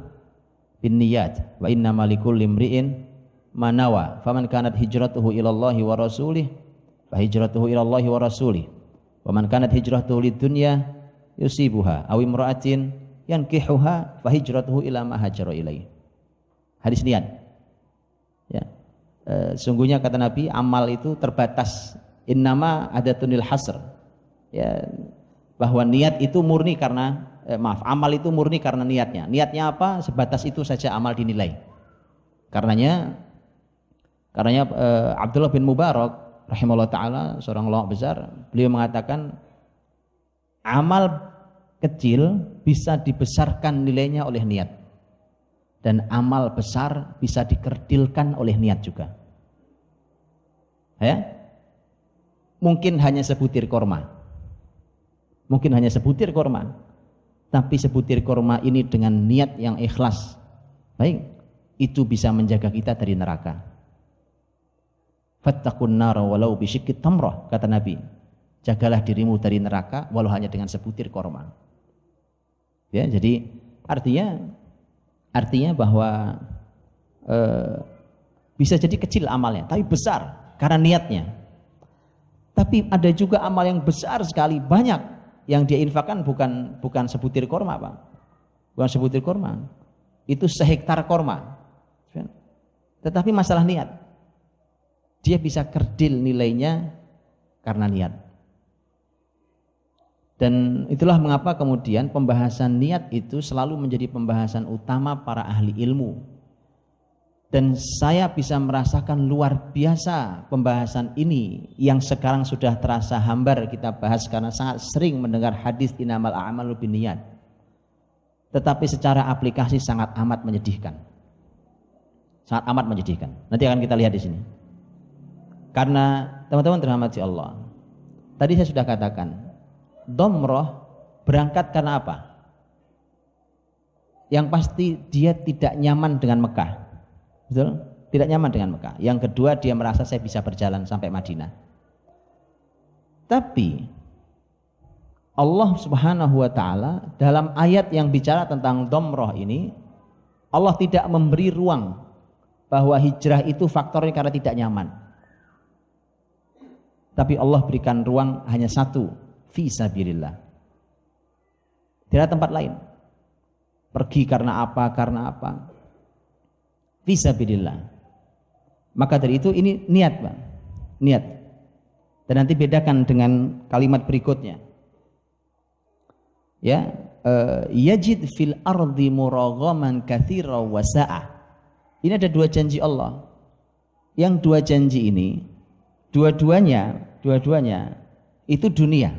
bin niyat wa inna malikul limri'in manawa faman kanat hijratuhu ilallahi wa rasulih fa hijratuhu ilallahi wa rasulih wa man kanat hijratuhu lid dunya yusibuha aw imra'atin yankihuha fa hijratuhu ila ma hajara ilaih hadis niat ya e, sungguhnya kata Nabi amal itu terbatas innama adatunil hasr ya bahwa niat itu murni karena eh, maaf, amal itu murni karena niatnya. Niatnya apa? Sebatas itu saja amal dinilai. Karenanya karenanya eh, Abdullah bin Mubarak rahimahullah taala seorang ulama besar, beliau mengatakan amal kecil bisa dibesarkan nilainya oleh niat. Dan amal besar bisa dikerdilkan oleh niat juga. Ya? Mungkin hanya sebutir korma. Mungkin hanya sebutir korma tapi sebutir korma ini dengan niat yang ikhlas baik itu bisa menjaga kita dari neraka fattakun nara walau bisyikit tamrah kata Nabi jagalah dirimu dari neraka walau hanya dengan sebutir korma ya jadi artinya artinya bahwa e, bisa jadi kecil amalnya tapi besar karena niatnya. Tapi ada juga amal yang besar sekali banyak yang dia infakkan bukan bukan sebutir korma pak. Bukan sebutir korma. Itu sehektar korma. Tetapi masalah niat. Dia bisa kerdil nilainya karena niat dan itulah mengapa kemudian pembahasan niat itu selalu menjadi pembahasan utama para ahli ilmu dan saya bisa merasakan luar biasa pembahasan ini yang sekarang sudah terasa hambar kita bahas karena sangat sering mendengar hadis inamal a'malu niat. Tetapi secara aplikasi sangat amat menyedihkan. Sangat amat menyedihkan. Nanti akan kita lihat di sini. Karena teman-teman terhormati Allah. Tadi saya sudah katakan, domroh berangkat karena apa? Yang pasti dia tidak nyaman dengan Mekah Betul? Tidak nyaman dengan Mekah. Yang kedua dia merasa saya bisa berjalan sampai Madinah. Tapi Allah Subhanahu wa taala dalam ayat yang bicara tentang domroh ini Allah tidak memberi ruang bahwa hijrah itu faktornya karena tidak nyaman. Tapi Allah berikan ruang hanya satu, fisabilillah. Tidak ada tempat lain. Pergi karena apa, karena apa. Fisabilillah. Maka dari itu ini niat, Bang. Niat. Dan nanti bedakan dengan kalimat berikutnya. Ya, uh, yajid fil ardi muraghaman katsira wa Ini ada dua janji Allah. Yang dua janji ini dua-duanya, dua-duanya itu dunia.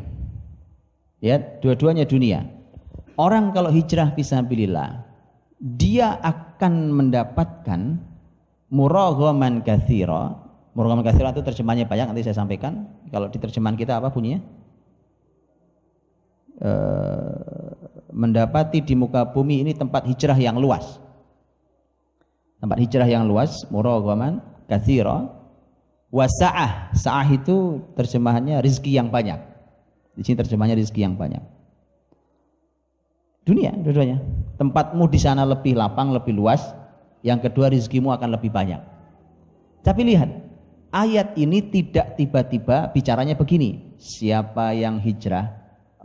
Ya, dua-duanya dunia. Orang kalau hijrah fisabilillah, dia akan mendapatkan muraghaman katsira. Muraghaman katsira itu terjemahannya banyak nanti saya sampaikan. Kalau di terjemahan kita apa bunyinya? E, mendapati di muka bumi ini tempat hijrah yang luas. Tempat hijrah yang luas, muraghaman katsira Wasa'ah, sa'ah itu terjemahannya rizki yang banyak. Di sini terjemahannya rizki yang banyak. Dunia, dua-duanya. Tempatmu di sana lebih lapang, lebih luas. Yang kedua rizkimu akan lebih banyak. Tapi lihat, ayat ini tidak tiba-tiba bicaranya begini. Siapa yang hijrah,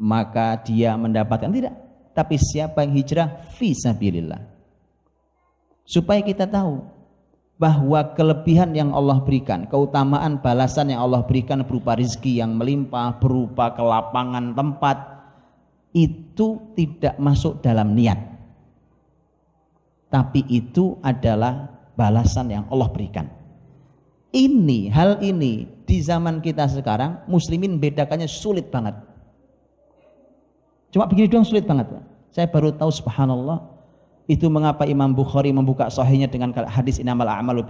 maka dia mendapatkan. Tidak. Tapi siapa yang hijrah, fisabilillah. Supaya kita tahu, bahwa kelebihan yang Allah berikan, keutamaan balasan yang Allah berikan berupa rizki yang melimpah, berupa kelapangan tempat, itu tidak masuk dalam niat. Tapi itu adalah balasan yang Allah berikan. Ini, hal ini di zaman kita sekarang, muslimin bedakannya sulit banget. Cuma begini doang sulit banget. Saya baru tahu subhanallah, itu mengapa Imam Bukhari membuka sahihnya dengan hadis inamal a'malu.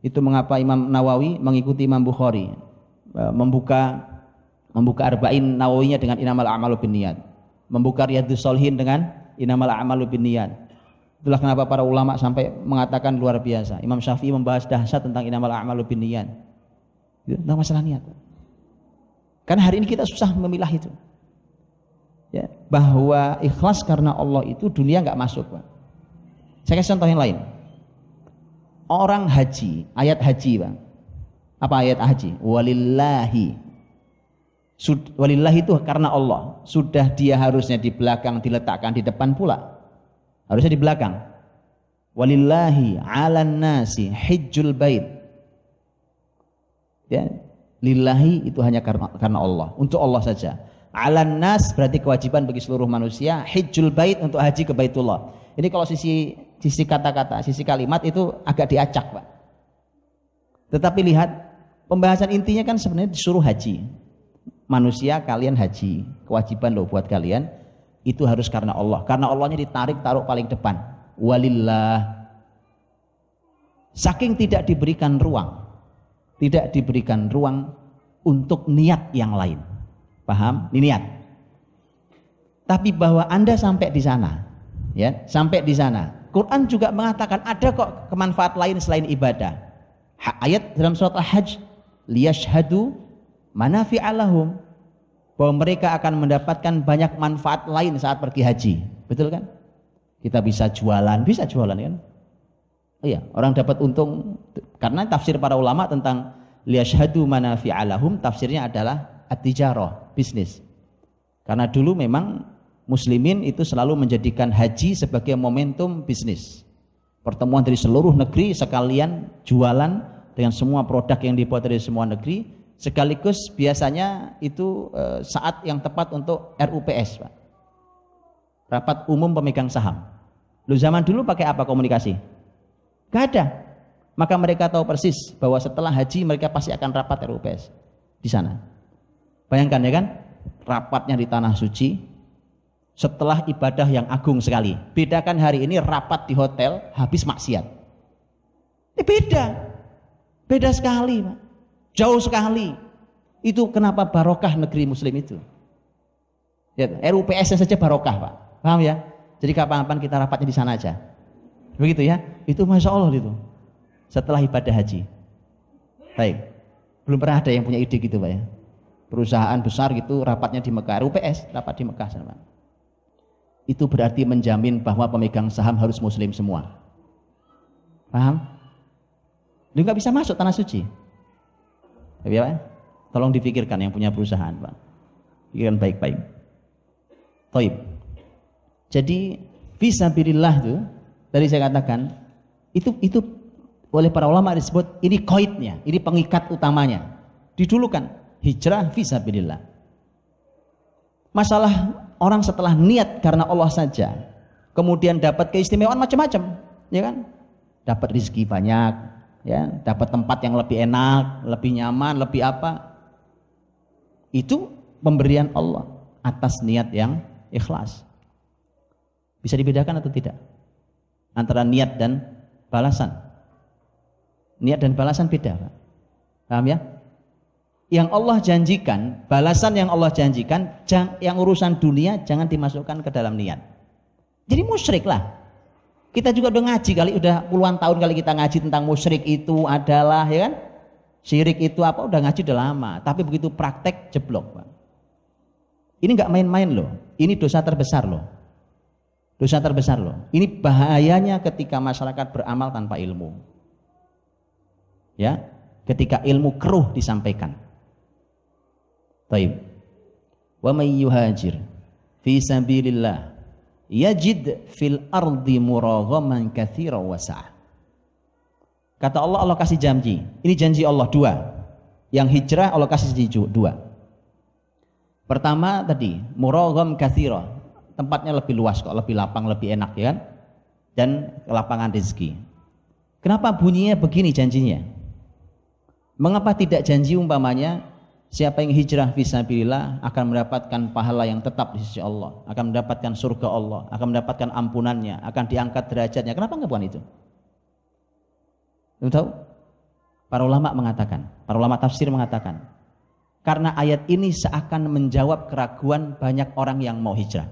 Itu mengapa Imam Nawawi mengikuti Imam Bukhari e, membuka membuka arba'in Nawawinya dengan inamal a'malu. Membuka Riyadhus Shalihin dengan inamal a'malu. Itulah kenapa para ulama sampai mengatakan luar biasa. Imam Syafi'i membahas dahsyat tentang inamal a'malu binniyat. Itu masalah niat. Karena hari ini kita susah memilah itu ya, bahwa ikhlas karena Allah itu dunia nggak masuk Pak. Saya kasih contoh yang lain. Orang haji, ayat haji Bang. Apa ayat haji? Walillahi. Sud, walillahi itu karena Allah. Sudah dia harusnya di belakang diletakkan di depan pula. Harusnya di belakang. Walillahi ala nasi hijjul bait. Ya, lillahi itu hanya karena, karena Allah, untuk Allah saja alan nas berarti kewajiban bagi seluruh manusia hijjul bait untuk haji ke Baitullah. Ini kalau sisi sisi kata-kata sisi kalimat itu agak diacak Pak. Tetapi lihat pembahasan intinya kan sebenarnya disuruh haji. Manusia kalian haji. Kewajiban loh buat kalian itu harus karena Allah. Karena Allahnya ditarik taruh paling depan. Walillah. Saking tidak diberikan ruang tidak diberikan ruang untuk niat yang lain Paham? Ini niat. Tapi bahwa Anda sampai di sana, ya, sampai di sana. Quran juga mengatakan ada kok kemanfaat lain selain ibadah. Ayat dalam surat Al-Hajj, liyashhadu manafi'alahum bahwa mereka akan mendapatkan banyak manfaat lain saat pergi haji. Betul kan? Kita bisa jualan, bisa jualan kan? Iya, orang dapat untung karena tafsir para ulama tentang liyashhadu manafi'alahum tafsirnya adalah at-tijarah, bisnis. Karena dulu memang muslimin itu selalu menjadikan haji sebagai momentum bisnis. Pertemuan dari seluruh negeri sekalian jualan dengan semua produk yang dibuat dari semua negeri sekaligus biasanya itu e, saat yang tepat untuk RUPS, Pak. Rapat umum pemegang saham. Lu zaman dulu pakai apa komunikasi? Gak ada. Maka mereka tahu persis bahwa setelah haji mereka pasti akan rapat RUPS di sana. Bayangkan ya kan, rapatnya di tanah suci setelah ibadah yang agung sekali. Bedakan hari ini rapat di hotel habis maksiat. Ini beda. Beda sekali, Pak. Jauh sekali. Itu kenapa barokah negeri muslim itu. Ya, RUPS saja barokah, Pak. Paham ya? Jadi kapan-kapan kita rapatnya di sana aja. Begitu ya? Itu Masya Allah itu. Setelah ibadah haji. Baik. Belum pernah ada yang punya ide gitu Pak ya perusahaan besar gitu rapatnya di Mekah, UPS rapat di Mekah sama. Itu berarti menjamin bahwa pemegang saham harus muslim semua. Paham? Dia nggak bisa masuk tanah suci. Tapi apa? Tolong dipikirkan yang punya perusahaan, Pak. Pikirkan baik-baik. Toib. Jadi visabilillah itu tadi saya katakan itu itu oleh para ulama disebut ini koidnya, ini pengikat utamanya. Didulukan hijrah visabilillah. Masalah orang setelah niat karena Allah saja, kemudian dapat keistimewaan macam-macam, ya kan? Dapat rezeki banyak, ya, dapat tempat yang lebih enak, lebih nyaman, lebih apa? Itu pemberian Allah atas niat yang ikhlas. Bisa dibedakan atau tidak? Antara niat dan balasan. Niat dan balasan beda, Pak. Paham ya? Yang Allah janjikan, balasan yang Allah janjikan, yang urusan dunia jangan dimasukkan ke dalam niat. Jadi musyrik lah. Kita juga udah ngaji kali, udah puluhan tahun kali kita ngaji tentang musyrik itu adalah, ya kan? Syirik itu apa? Udah ngaji udah lama. Tapi begitu praktek jeblok, Pak. Ini nggak main-main loh. Ini dosa terbesar loh. Dosa terbesar loh. Ini bahayanya ketika masyarakat beramal tanpa ilmu. Ya, ketika ilmu keruh disampaikan. Taib. Wa may yuhajir fi sabilillah yajid fil ardi muraghaman katsira wasa'. Kata Allah Allah kasih janji. Ini janji Allah dua. Yang hijrah Allah kasih janji dua. Pertama tadi muragham katsira. Tempatnya lebih luas kok, lebih lapang, lebih enak ya kan? Dan lapangan rezeki. Kenapa bunyinya begini janjinya? Mengapa tidak janji umpamanya siapa yang hijrah fisabilillah akan mendapatkan pahala yang tetap di sisi Allah, akan mendapatkan surga Allah, akan mendapatkan ampunannya, akan diangkat derajatnya. Kenapa enggak bukan itu? Kamu tahu? Para ulama mengatakan, para ulama tafsir mengatakan, karena ayat ini seakan menjawab keraguan banyak orang yang mau hijrah.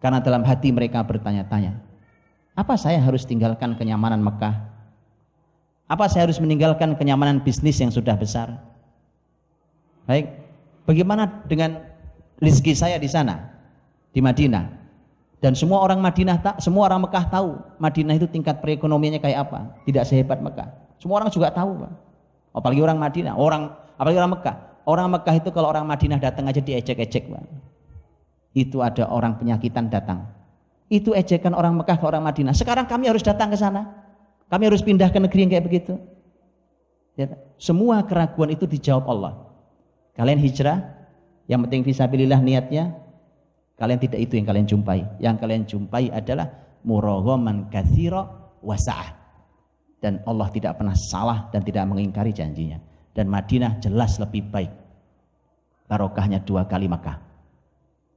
Karena dalam hati mereka bertanya-tanya, apa saya harus tinggalkan kenyamanan Mekah apa saya harus meninggalkan kenyamanan bisnis yang sudah besar? Baik, bagaimana dengan rezeki saya di sana, di Madinah? Dan semua orang Madinah tak, semua orang Mekah tahu Madinah itu tingkat perekonomiannya kayak apa? Tidak sehebat Mekah. Semua orang juga tahu, Pak. Apalagi orang Madinah, orang apalagi orang Mekah. Orang Mekah itu kalau orang Madinah datang aja diejek-ejek, Pak. Itu ada orang penyakitan datang. Itu ejekan orang Mekah ke orang Madinah. Sekarang kami harus datang ke sana. Kami harus pindah ke negeri yang kayak begitu. Ya, semua keraguan itu dijawab Allah. Kalian hijrah, yang penting visabilillah niatnya, kalian tidak itu yang kalian jumpai. Yang kalian jumpai adalah muraghaman katsira wasa'ah. Dan Allah tidak pernah salah dan tidak mengingkari janjinya. Dan Madinah jelas lebih baik. Barokahnya dua kali Makkah.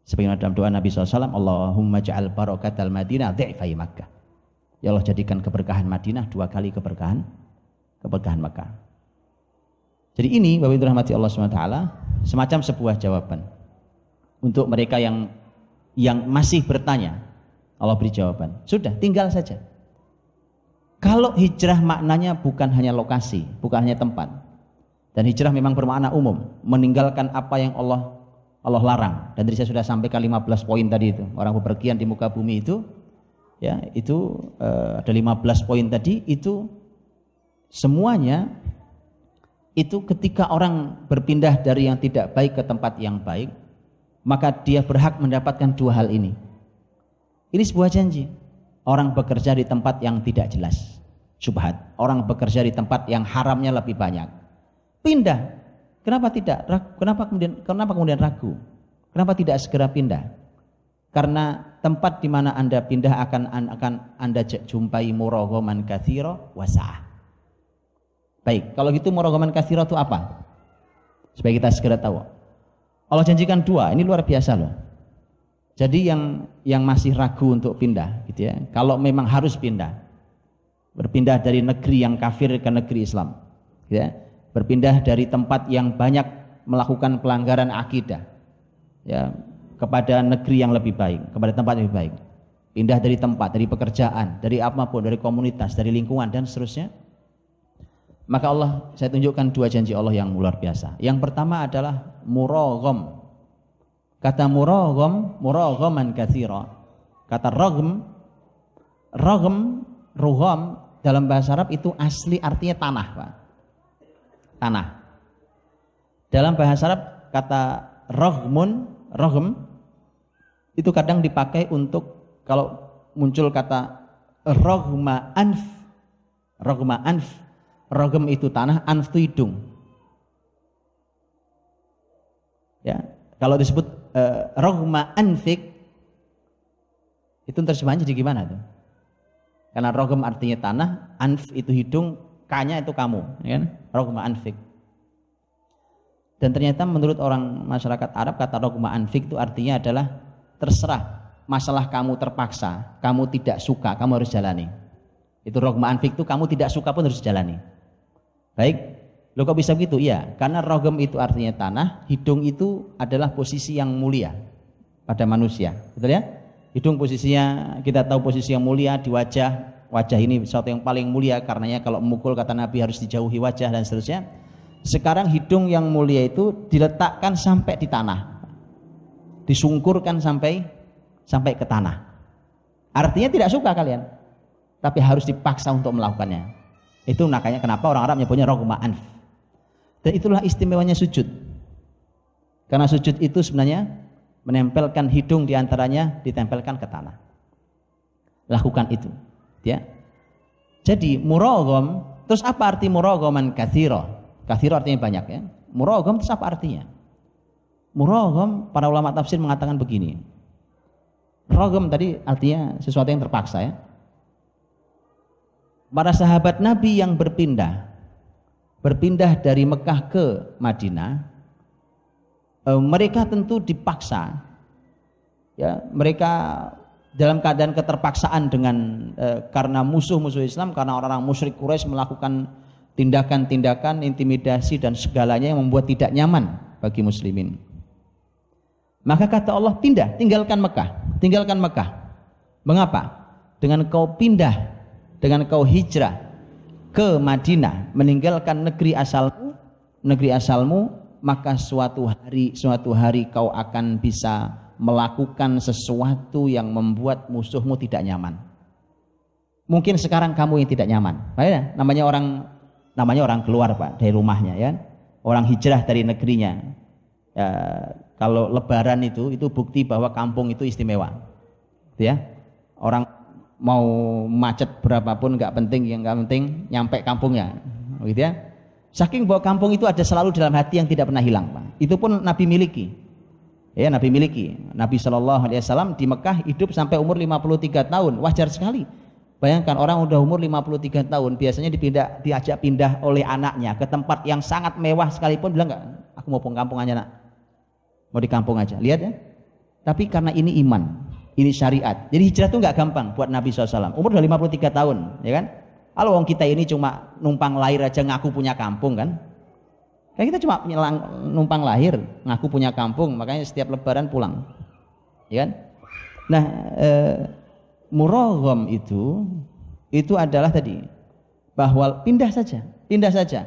Sebagaimana dalam doa Nabi SAW, Allahumma ja'al barokatal Madinah dhi'fai Makkah. Ya Allah jadikan keberkahan Madinah dua kali keberkahan keberkahan Mekah. Jadi ini Bapak Ibu rahmati Allah SWT semacam sebuah jawaban untuk mereka yang yang masih bertanya. Allah beri jawaban. Sudah, tinggal saja. Kalau hijrah maknanya bukan hanya lokasi, bukan hanya tempat. Dan hijrah memang bermakna umum, meninggalkan apa yang Allah Allah larang. Dan tadi saya sudah sampaikan 15 poin tadi itu. Orang bepergian di muka bumi itu ya itu uh, ada 15 poin tadi itu semuanya itu ketika orang berpindah dari yang tidak baik ke tempat yang baik maka dia berhak mendapatkan dua hal ini. Ini sebuah janji. Orang bekerja di tempat yang tidak jelas. Subhat. Orang bekerja di tempat yang haramnya lebih banyak. Pindah. Kenapa tidak kenapa kemudian kenapa kemudian ragu? Kenapa tidak segera pindah? Karena tempat di mana Anda pindah akan akan Anda jumpai muraghaman katsira wasa. Baik, kalau gitu muraghaman katsira itu apa? Supaya kita segera tahu. Allah janjikan dua, ini luar biasa loh. Jadi yang yang masih ragu untuk pindah gitu ya. Kalau memang harus pindah. Berpindah dari negeri yang kafir ke negeri Islam. Gitu ya. Berpindah dari tempat yang banyak melakukan pelanggaran akidah. Ya, kepada negeri yang lebih baik, kepada tempat yang lebih baik. Pindah dari tempat, dari pekerjaan, dari apa pun, dari komunitas, dari lingkungan dan seterusnya. Maka Allah, saya tunjukkan dua janji Allah yang luar biasa. Yang pertama adalah muragham. Kata muragham, muraghaman katsira. Kata raghm, raghm, rugham dalam bahasa Arab itu asli artinya tanah, Pak. Tanah. Dalam bahasa Arab kata rohmun, rohm itu kadang dipakai untuk kalau muncul kata rohma anf, rohma anf, rohm itu tanah, anf itu hidung. Ya, kalau disebut uh, rohma anfik itu terjemahannya jadi gimana tuh? Karena rogem artinya tanah, anf itu hidung, kanya itu kamu, ya kan? Rogma anfik. Dan ternyata menurut orang masyarakat Arab kata rogma anfik itu artinya adalah terserah masalah kamu terpaksa, kamu tidak suka, kamu harus jalani. Itu rogma anfik itu kamu tidak suka pun harus jalani. Baik, lo kok bisa begitu? Iya, karena rogem itu artinya tanah, hidung itu adalah posisi yang mulia pada manusia. Betul ya? Hidung posisinya kita tahu posisi yang mulia di wajah. Wajah ini sesuatu yang paling mulia karenanya kalau memukul kata Nabi harus dijauhi wajah dan seterusnya. Sekarang hidung yang mulia itu diletakkan sampai di tanah. Disungkurkan sampai sampai ke tanah. Artinya tidak suka kalian. Tapi harus dipaksa untuk melakukannya. Itu makanya kenapa orang Arab menyebutnya rogma anf. Dan itulah istimewanya sujud. Karena sujud itu sebenarnya menempelkan hidung di antaranya ditempelkan ke tanah. Lakukan itu, ya. Jadi murogom, terus apa arti murogoman kathiro? Kathiro artinya banyak ya. Murogom itu apa artinya? Murogom para ulama tafsir mengatakan begini. Rogom tadi artinya sesuatu yang terpaksa ya. Para sahabat Nabi yang berpindah, berpindah dari Mekah ke Madinah, e, mereka tentu dipaksa ya mereka dalam keadaan keterpaksaan dengan e, karena musuh-musuh Islam karena orang-orang musyrik Quraisy melakukan tindakan-tindakan intimidasi dan segalanya yang membuat tidak nyaman bagi muslimin. Maka kata Allah pindah tinggalkan Mekah tinggalkan Mekah. Mengapa? Dengan kau pindah dengan kau hijrah ke Madinah meninggalkan negeri asalmu negeri asalmu maka suatu hari suatu hari kau akan bisa melakukan sesuatu yang membuat musuhmu tidak nyaman. Mungkin sekarang kamu yang tidak nyaman. Ya? Namanya orang namanya orang keluar Pak dari rumahnya ya. Orang hijrah dari negerinya. Ya, kalau lebaran itu itu bukti bahwa kampung itu istimewa. Gitu ya. Orang mau macet berapapun nggak penting yang nggak penting nyampe kampungnya. Gitu ya Saking bahwa kampung itu ada selalu dalam hati yang tidak pernah hilang, Pak. Itu pun Nabi miliki. Ya, Nabi miliki. Nabi Shallallahu alaihi wasallam di Mekah hidup sampai umur 53 tahun. Wajar sekali. Bayangkan orang udah umur 53 tahun biasanya dipindah diajak pindah oleh anaknya ke tempat yang sangat mewah sekalipun bilang enggak, aku mau kampung aja, Nak. Mau di kampung aja. Lihat ya. Tapi karena ini iman, ini syariat. Jadi hijrah itu enggak gampang buat Nabi SAW. Umur udah 53 tahun, ya kan? Kalau wong kita ini cuma numpang lahir aja ngaku punya kampung kan? Kayak kita cuma numpang lahir, ngaku punya kampung, makanya setiap lebaran pulang. Ya kan? Nah, e, murogom itu itu adalah tadi bahwa pindah saja, pindah saja.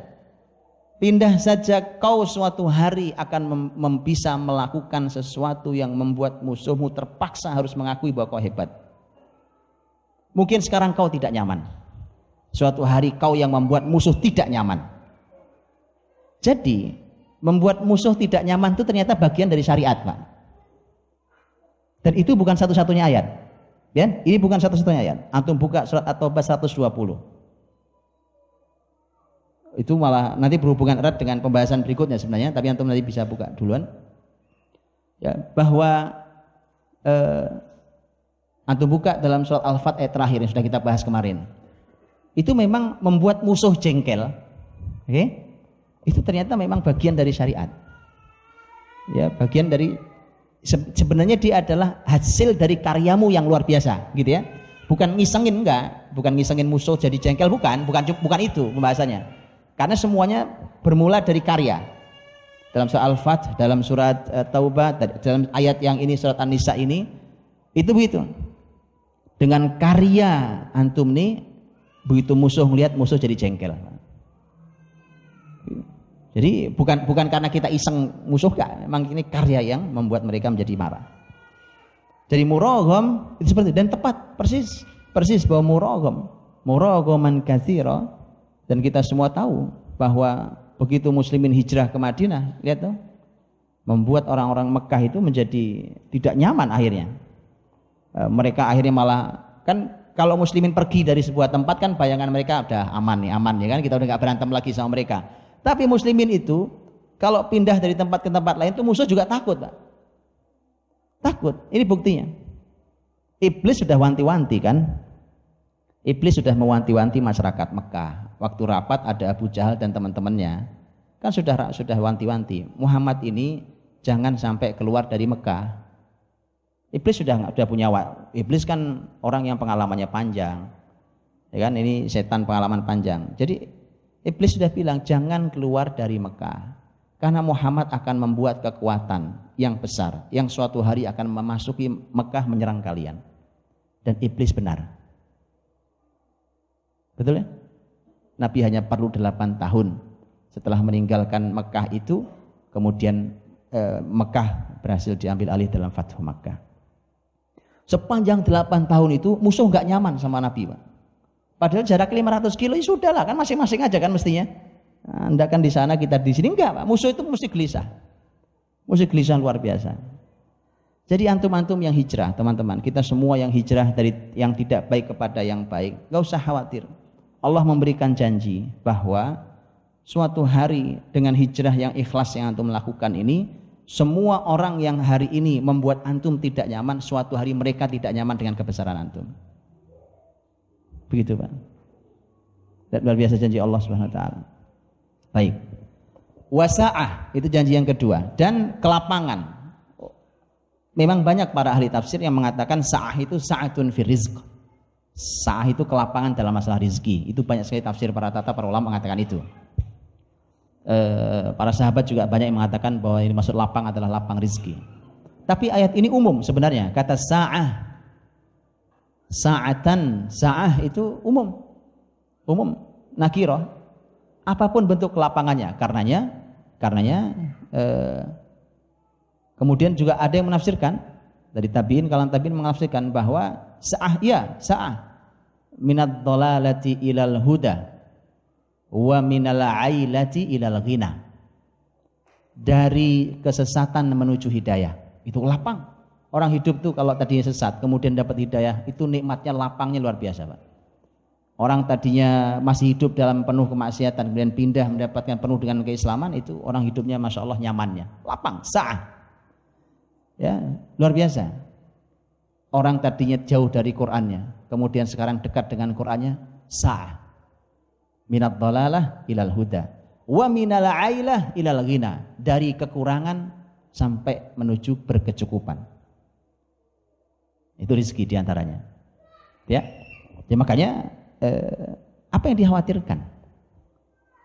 Pindah saja kau suatu hari akan mem, bisa melakukan sesuatu yang membuat musuhmu terpaksa harus mengakui bahwa kau hebat. Mungkin sekarang kau tidak nyaman Suatu hari kau yang membuat musuh tidak nyaman. Jadi, membuat musuh tidak nyaman itu ternyata bagian dari syariat, Pak. Dan itu bukan satu-satunya ayat. Ya, ini bukan satu-satunya ayat. Antum buka surat At-Taubah 120. Itu malah nanti berhubungan erat dengan pembahasan berikutnya sebenarnya, tapi antum nanti bisa buka duluan. Ya, bahwa eh, antum buka dalam surat Al-Fat ayat terakhir yang sudah kita bahas kemarin itu memang membuat musuh jengkel. Oke? Okay? Itu ternyata memang bagian dari syariat. Ya, bagian dari sebenarnya dia adalah hasil dari karyamu yang luar biasa, gitu ya. Bukan ngisengin enggak, bukan ngisengin musuh jadi jengkel bukan, bukan bukan itu pembahasannya. Karena semuanya bermula dari karya. Dalam surat Al-Fat, dalam surat uh, Taubah, dalam ayat yang ini surat An-Nisa ini itu begitu. Dengan karya antum nih begitu musuh melihat musuh jadi jengkel. Jadi bukan bukan karena kita iseng musuh kan memang ini karya yang membuat mereka menjadi marah. Jadi murogom itu seperti dan tepat persis persis bahwa murogom murogoman kathiro dan kita semua tahu bahwa begitu muslimin hijrah ke Madinah, lihat tuh. Membuat orang-orang Mekah itu menjadi tidak nyaman akhirnya. E, mereka akhirnya malah kan kalau muslimin pergi dari sebuah tempat kan bayangan mereka udah aman nih, aman ya kan kita udah nggak berantem lagi sama mereka. Tapi muslimin itu kalau pindah dari tempat ke tempat lain itu musuh juga takut, Pak. Takut. Ini buktinya. Iblis sudah wanti-wanti kan? Iblis sudah mewanti-wanti masyarakat Mekah. Waktu rapat ada Abu Jahal dan teman-temannya. Kan sudah sudah wanti-wanti. Muhammad ini jangan sampai keluar dari Mekah. Iblis sudah sudah punya iblis kan orang yang pengalamannya panjang. Ya kan ini setan pengalaman panjang. Jadi iblis sudah bilang jangan keluar dari Mekah. Karena Muhammad akan membuat kekuatan yang besar yang suatu hari akan memasuki Mekah menyerang kalian. Dan iblis benar. Betul ya? Nabi hanya perlu delapan tahun setelah meninggalkan Mekah itu, kemudian eh, Mekah berhasil diambil alih dalam Fathu Mekah. Sepanjang delapan tahun itu musuh nggak nyaman sama Nabi, Pak. Padahal jarak 500 kilo ya sudah lah, kan masing-masing aja kan mestinya. Anda kan di sana, kita di sini enggak, Pak. Musuh itu mesti gelisah. Mesti gelisah luar biasa. Jadi antum-antum yang hijrah, teman-teman, kita semua yang hijrah dari yang tidak baik kepada yang baik, nggak usah khawatir. Allah memberikan janji bahwa suatu hari dengan hijrah yang ikhlas yang antum lakukan ini semua orang yang hari ini membuat antum tidak nyaman suatu hari mereka tidak nyaman dengan kebesaran antum. Begitu Pak. Dan luar biasa janji Allah Subhanahu wa taala. Baik. Wasaah itu janji yang kedua. Dan kelapangan. Memang banyak para ahli tafsir yang mengatakan sa'ah itu sa'atun fi rizq Sa'ah itu kelapangan dalam masalah rizki. Itu banyak sekali tafsir para tata, para ulama mengatakan itu. E, para sahabat juga banyak yang mengatakan bahwa ini maksud lapang adalah lapang rizki. Tapi ayat ini umum sebenarnya. Kata sa'ah. Sa'atan, sa'ah itu umum. Umum. Nakiro. Apa pun bentuk kelapangannya. Karenanya, karenanya e, kemudian juga ada yang menafsirkan dari tabiin kalam tabiin menafsirkan bahwa sa'ah ya sa'ah minad dhalalati ilal huda wa minal ailati ilal ghina. Dari kesesatan menuju hidayah. Itu lapang. Orang hidup tuh kalau tadinya sesat kemudian dapat hidayah itu nikmatnya lapangnya luar biasa Pak. Orang tadinya masih hidup dalam penuh kemaksiatan kemudian pindah mendapatkan penuh dengan keislaman itu orang hidupnya masya Allah nyamannya. Lapang sah. Ya luar biasa orang tadinya jauh dari Qur'annya kemudian sekarang dekat dengan Qur'annya sah minat dalalah ilal huda. Wa minal ailah ilal ghina. Dari kekurangan sampai menuju berkecukupan. Itu rezeki di antaranya. Ya, ya makanya eh, apa yang dikhawatirkan?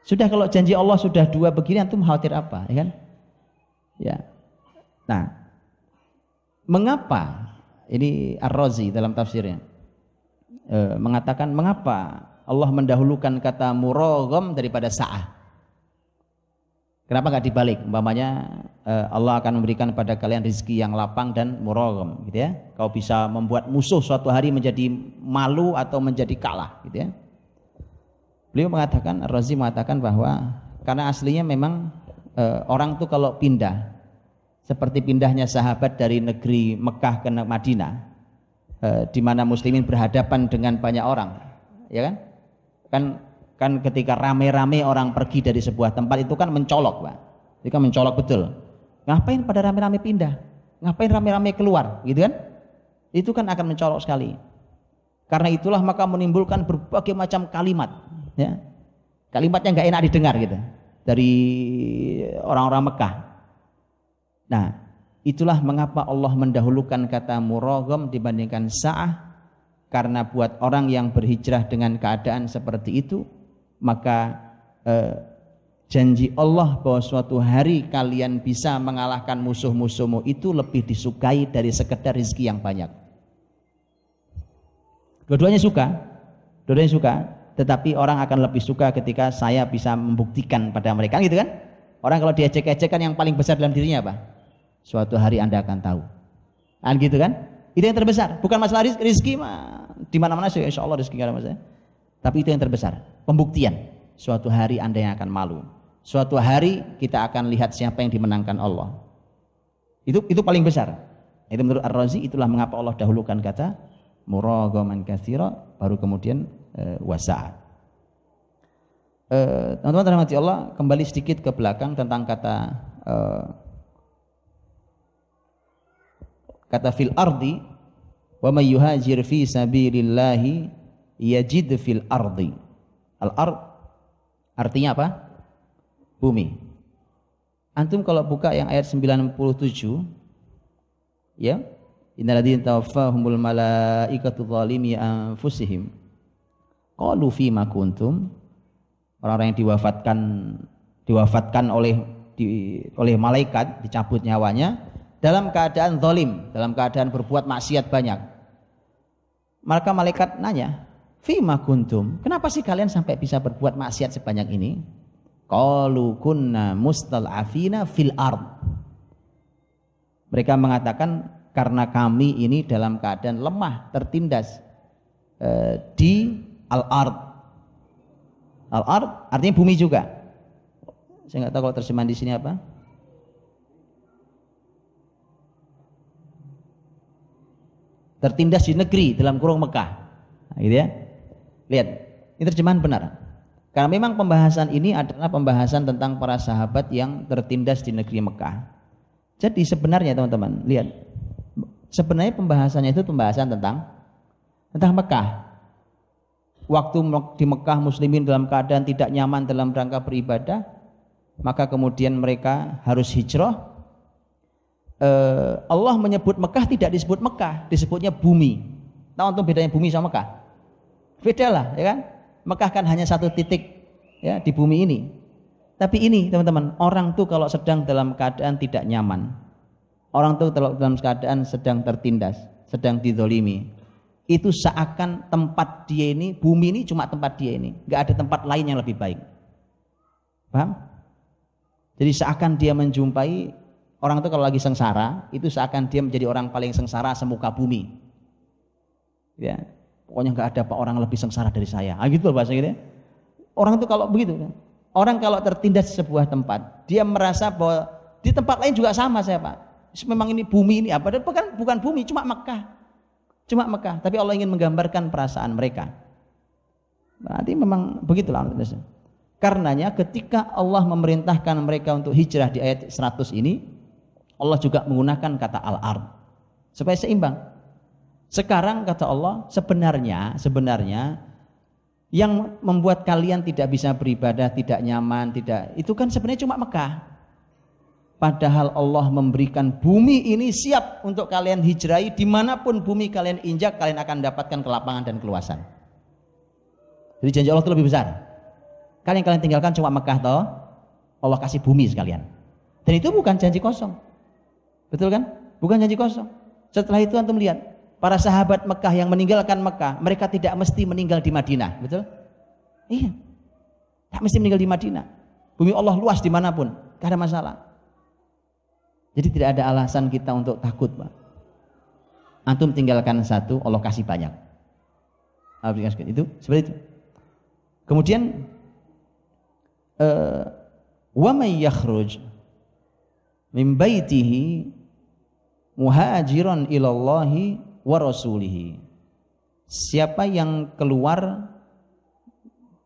Sudah kalau janji Allah sudah dua begini antum khawatir apa ya kan? Ya. Nah mengapa ini Ar-Razi dalam tafsirnya e, mengatakan mengapa Allah mendahulukan kata murogom daripada sa'ah. Kenapa nggak dibalik? Umpamanya e, Allah akan memberikan pada kalian rezeki yang lapang dan murogom, gitu ya. Kau bisa membuat musuh suatu hari menjadi malu atau menjadi kalah, gitu ya. Beliau mengatakan, Razi mengatakan bahwa karena aslinya memang e, orang tuh kalau pindah seperti pindahnya sahabat dari negeri Mekah ke Madinah, Eh, di mana muslimin berhadapan dengan banyak orang, ya kan? Kan kan ketika rame-rame orang pergi dari sebuah tempat itu kan mencolok, Pak. Itu kan mencolok betul. Ngapain pada rame-rame pindah? Ngapain rame-rame keluar, gitu kan? Itu kan akan mencolok sekali. Karena itulah maka menimbulkan berbagai macam kalimat, ya. Kalimatnya nggak enak didengar gitu dari orang-orang Mekah. Nah, Itulah mengapa Allah mendahulukan kata murogom dibandingkan sa'ah karena buat orang yang berhijrah dengan keadaan seperti itu maka eh, janji Allah bahwa suatu hari kalian bisa mengalahkan musuh-musuhmu itu lebih disukai dari sekedar rezeki yang banyak. Dua-duanya suka, dua-duanya suka, tetapi orang akan lebih suka ketika saya bisa membuktikan pada mereka, gitu kan? Orang kalau diejek-ejek kan yang paling besar dalam dirinya apa? Suatu hari Anda akan tahu. Kan gitu kan? Itu yang terbesar. Bukan masalah rizki, mah di mana-mana sih insya Allah rizki ada masalah. Tapi itu yang terbesar. Pembuktian. Suatu hari Anda yang akan malu. Suatu hari kita akan lihat siapa yang dimenangkan Allah. Itu itu paling besar. Itu menurut Ar-Razi itulah mengapa Allah dahulukan kata muragaman katsira baru kemudian e, wasa'a. E, teman-teman rahmati Allah, kembali sedikit ke belakang tentang kata e, kata fil ardi wa may yuhajir fi sabilillahi yajid fil ardi. Al ard artinya apa? bumi. Antum kalau buka yang ayat 97 ya, innalladzina tawaffahumul malaikatu zalimi anfusihim qalu fima kuntum orang-orang yang diwafatkan diwafatkan oleh di, oleh malaikat dicabut nyawanya dalam keadaan zalim, dalam keadaan berbuat maksiat banyak. Maka malaikat nanya, "Fima kuntum? Kenapa sih kalian sampai bisa berbuat maksiat sebanyak ini?" Qalu kunna mustal'afina fil ard. Mereka mengatakan karena kami ini dalam keadaan lemah, tertindas eh, di al-ard. Al-ard artinya bumi juga. Saya nggak tahu kalau terjemahan di sini apa. Tertindas di negeri dalam kurung Mekah. Nah, gitu ya. Lihat, ini terjemahan benar. Karena memang pembahasan ini adalah pembahasan tentang para sahabat yang tertindas di negeri Mekah. Jadi sebenarnya teman-teman, lihat. Sebenarnya pembahasannya itu pembahasan tentang tentang Mekah. Waktu di Mekah muslimin dalam keadaan tidak nyaman dalam rangka beribadah, maka kemudian mereka harus hijrah. Uh, Allah menyebut Mekah tidak disebut Mekah, disebutnya bumi. Tahu untuk bedanya bumi sama Mekah? Beda lah, ya kan? Mekah kan hanya satu titik ya di bumi ini. Tapi ini teman-teman, orang tuh kalau sedang dalam keadaan tidak nyaman, orang tuh dalam keadaan sedang tertindas, sedang didolimi, itu seakan tempat dia ini, bumi ini cuma tempat dia ini, nggak ada tempat lain yang lebih baik. Paham? Jadi seakan dia menjumpai orang itu kalau lagi sengsara, itu seakan dia menjadi orang paling sengsara semuka bumi. Ya, Pokoknya nggak ada pak orang lebih sengsara dari saya. Ah gitu bahasa gitu. Orang itu kalau begitu, kan. orang kalau tertindas di sebuah tempat, dia merasa bahwa di tempat lain juga sama saya pak. Memang ini bumi ini apa? Bukan bukan bumi, cuma Mekah. Cuma Mekah. Tapi Allah ingin menggambarkan perasaan mereka. Berarti memang begitulah. Karenanya ketika Allah memerintahkan mereka untuk hijrah di ayat 100 ini, Allah juga menggunakan kata al-ard supaya seimbang. Sekarang kata Allah, sebenarnya sebenarnya yang membuat kalian tidak bisa beribadah, tidak nyaman, tidak itu kan sebenarnya cuma Mekah. Padahal Allah memberikan bumi ini siap untuk kalian hijrahi di mana pun bumi kalian injak kalian akan dapatkan kelapangan dan keluasan. Jadi janji Allah itu lebih besar. Kalian kalian tinggalkan cuma Mekah toh, Allah kasih bumi sekalian. Dan itu bukan janji kosong. Betul kan? Bukan janji kosong. Setelah itu antum lihat para sahabat Mekah yang meninggalkan Mekah, mereka tidak mesti meninggal di Madinah, betul? Iya, tak mesti meninggal di Madinah. Bumi Allah luas di mana pun, gak ada masalah. Jadi tidak ada alasan kita untuk takut, Pak. Antum tinggalkan satu, Allah kasih banyak. Itu seperti itu. Kemudian uh, wa may yakhruj min baitihi muhajiran ilallahi wa rasulihi. Siapa yang keluar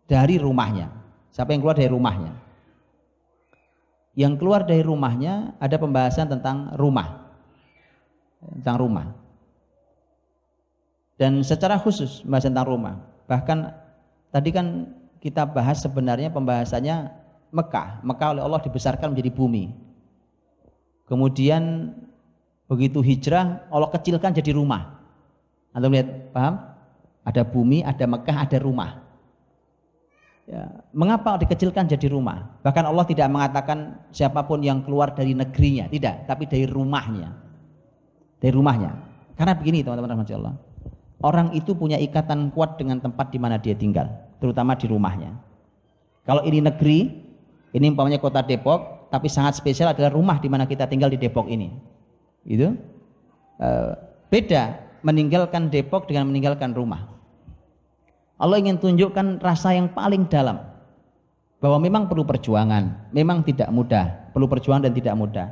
dari rumahnya? Siapa yang keluar dari rumahnya? Yang keluar dari rumahnya ada pembahasan tentang rumah. Tentang rumah. Dan secara khusus bahas tentang rumah. Bahkan tadi kan kita bahas sebenarnya pembahasannya Mekah. Mekah oleh Allah dibesarkan menjadi bumi. Kemudian Begitu hijrah, Allah kecilkan jadi rumah. Anda lihat, paham? Ada bumi, ada Mekah, ada rumah. Ya, mengapa dikecilkan jadi rumah? Bahkan Allah tidak mengatakan siapa pun yang keluar dari negerinya, tidak, tapi dari rumahnya. Dari rumahnya. Karena begini teman-teman Allah. Orang itu punya ikatan kuat dengan tempat di mana dia tinggal, terutama di rumahnya. Kalau ini negeri, ini umpamanya kota Depok, tapi sangat spesial adalah rumah di mana kita tinggal di Depok ini itu uh, beda meninggalkan Depok dengan meninggalkan rumah. Allah ingin tunjukkan rasa yang paling dalam. bahwa memang perlu perjuangan, memang tidak mudah, perlu perjuangan dan tidak mudah.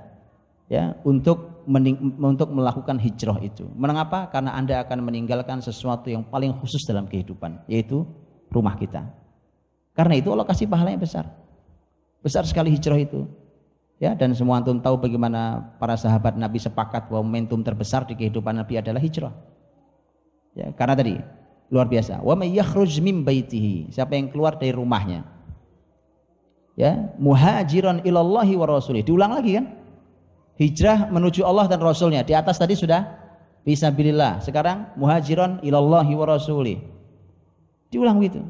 Ya, untuk mening, untuk melakukan hijrah itu. Mengapa? Karena Anda akan meninggalkan sesuatu yang paling khusus dalam kehidupan, yaitu rumah kita. Karena itu Allah kasih pahalanya besar. Besar sekali hijrah itu. Ya, dan semua antum tahu bagaimana para sahabat Nabi sepakat bahwa momentum terbesar di kehidupan Nabi adalah hijrah. Ya, karena tadi luar biasa. Wa may yakhruj min baitihi. Siapa yang keluar dari rumahnya? Ya, muhajiran ilallahi wa rasulih. Diulang lagi kan? Hijrah menuju Allah dan Rasulnya. Di atas tadi sudah fisabilillah. Sekarang muhajiran ilallahi wa rasulih. Diulang begitu.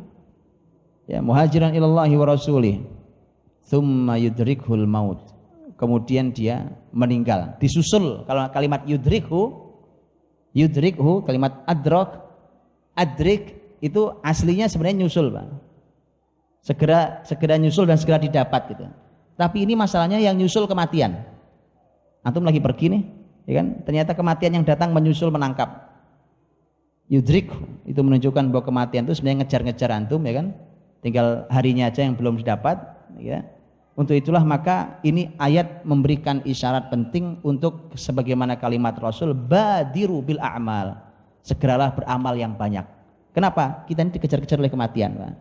Ya, muhajiran ilallahi wa rasulih. Thumma yudrikhul maut kemudian dia meninggal. Disusul kalau kalimat yudrikhu, yudrikhu kalimat adrok, adrik itu aslinya sebenarnya nyusul, Pak. Segera segera nyusul dan segera didapat gitu. Tapi ini masalahnya yang nyusul kematian. Antum lagi pergi nih, ya kan? Ternyata kematian yang datang menyusul menangkap. Yudrik itu menunjukkan bahwa kematian itu sebenarnya ngejar-ngejar antum ya kan? Tinggal harinya aja yang belum didapat, ya untuk itulah maka ini ayat memberikan isyarat penting untuk sebagaimana kalimat Rasul badiru bil a'mal. Segeralah beramal yang banyak. Kenapa? Kita ini dikejar-kejar oleh kematian, Pak.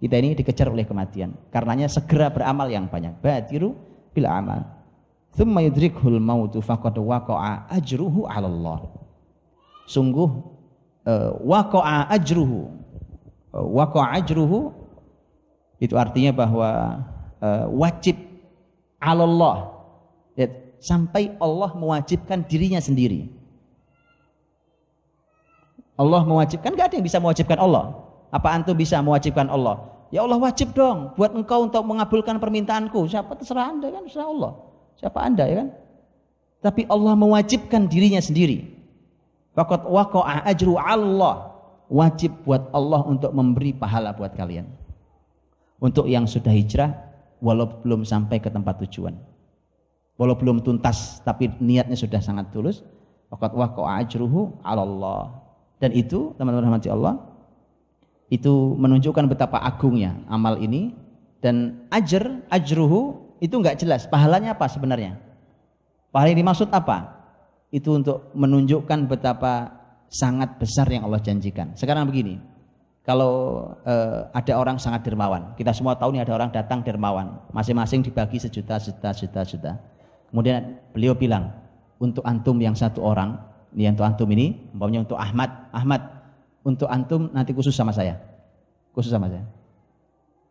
Kita ini dikejar oleh kematian. Karenanya segera beramal yang banyak. Badiru bil a'mal. Thumma yudrikhul mautu faqad waqa'a ajruhu 'ala Allah. Sungguh uh, waqa'a ajruhu. Uh, waqa'a ajruhu itu artinya bahwa uh, wajib Allah sampai Allah mewajibkan dirinya sendiri. Allah mewajibkan, gak ada yang bisa mewajibkan Allah. Apa antum bisa mewajibkan Allah? Ya Allah wajib dong buat engkau untuk mengabulkan permintaanku. Siapa terserah anda kan, terserah Allah. Siapa anda ya kan? Tapi Allah mewajibkan dirinya sendiri. Fakat waqa'a ajru Allah. Wajib buat Allah untuk memberi pahala buat kalian. Untuk yang sudah hijrah, walau belum sampai ke tempat tujuan. Walau belum tuntas tapi niatnya sudah sangat tulus, waqad waqa'a ajruhu Allah. Dan itu teman-teman rahmati Allah itu menunjukkan betapa agungnya amal ini dan ajar ajruhu itu enggak jelas pahalanya apa sebenarnya. Pahala yang dimaksud apa? Itu untuk menunjukkan betapa sangat besar yang Allah janjikan. Sekarang begini, kalau uh, ada orang sangat dermawan. Kita semua tahu nih ada orang datang dermawan, masing-masing dibagi sejuta, juta, juta, juta. Kemudian beliau bilang, untuk antum yang satu orang, ini untuk antum ini, umpamanya untuk Ahmad, Ahmad, untuk antum nanti khusus sama saya, khusus sama saya.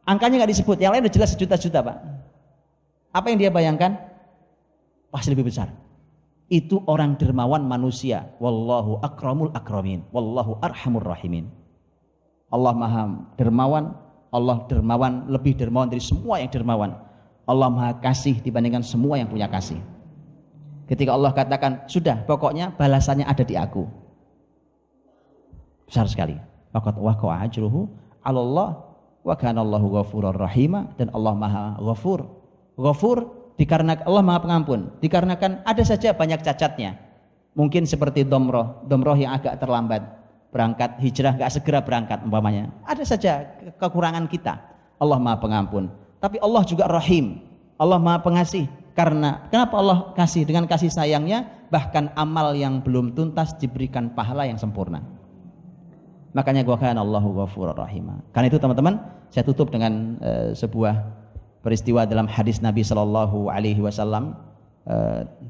Angkanya nggak disebut, yang lain udah jelas sejuta-juta pak. Apa yang dia bayangkan? Pasti lebih besar. Itu orang dermawan manusia. Wallahu akramul akramin. Wallahu arhamur rahimin. Allah Maha dermawan, Allah dermawan lebih dermawan dari semua yang dermawan. Allah Maha kasih dibandingkan semua yang punya kasih. Ketika Allah katakan, sudah pokoknya balasannya ada di aku. Besar sekali. Fakat waqa'a ajruhu Allah wa kana ghafurur rahima dan Allah Maha Ghafur. Ghafur dikarenakan Allah Maha Pengampun, dikarenakan ada saja banyak cacatnya. Mungkin seperti domroh, domroh yang agak terlambat berangkat hijrah nggak segera berangkat umpamanya. Ada saja kekurangan kita. Allah Maha Pengampun. Tapi Allah juga Rahim. Allah Maha Pengasih. Karena kenapa Allah kasih dengan kasih sayangnya bahkan amal yang belum tuntas diberikan pahala yang sempurna. Makanya gua kan Allahu ghafurur rahim. Karena itu teman-teman, saya tutup dengan uh, sebuah peristiwa dalam hadis Nabi Shallallahu alaihi wasallam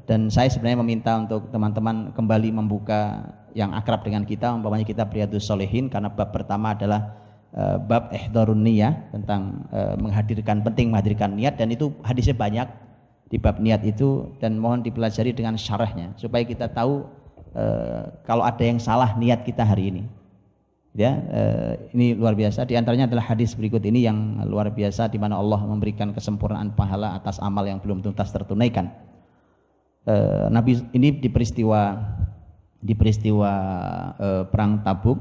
dan saya sebenarnya meminta untuk teman-teman kembali membuka yang akrab dengan kita umpamanya kita Riyadus Solehin karena bab pertama adalah uh, bab ihdarun niyah tentang uh, menghadirkan penting menghadirkan niat dan itu hadisnya banyak di bab niat itu dan mohon dipelajari dengan syarahnya supaya kita tahu kalau ada yang salah niat kita hari ini. Ya ini luar biasa. Di antaranya adalah hadis berikut ini yang luar biasa di mana Allah memberikan kesempurnaan pahala atas amal yang belum tuntas tertunaikan uh, Nabi ini di peristiwa di peristiwa eh, perang Tabuk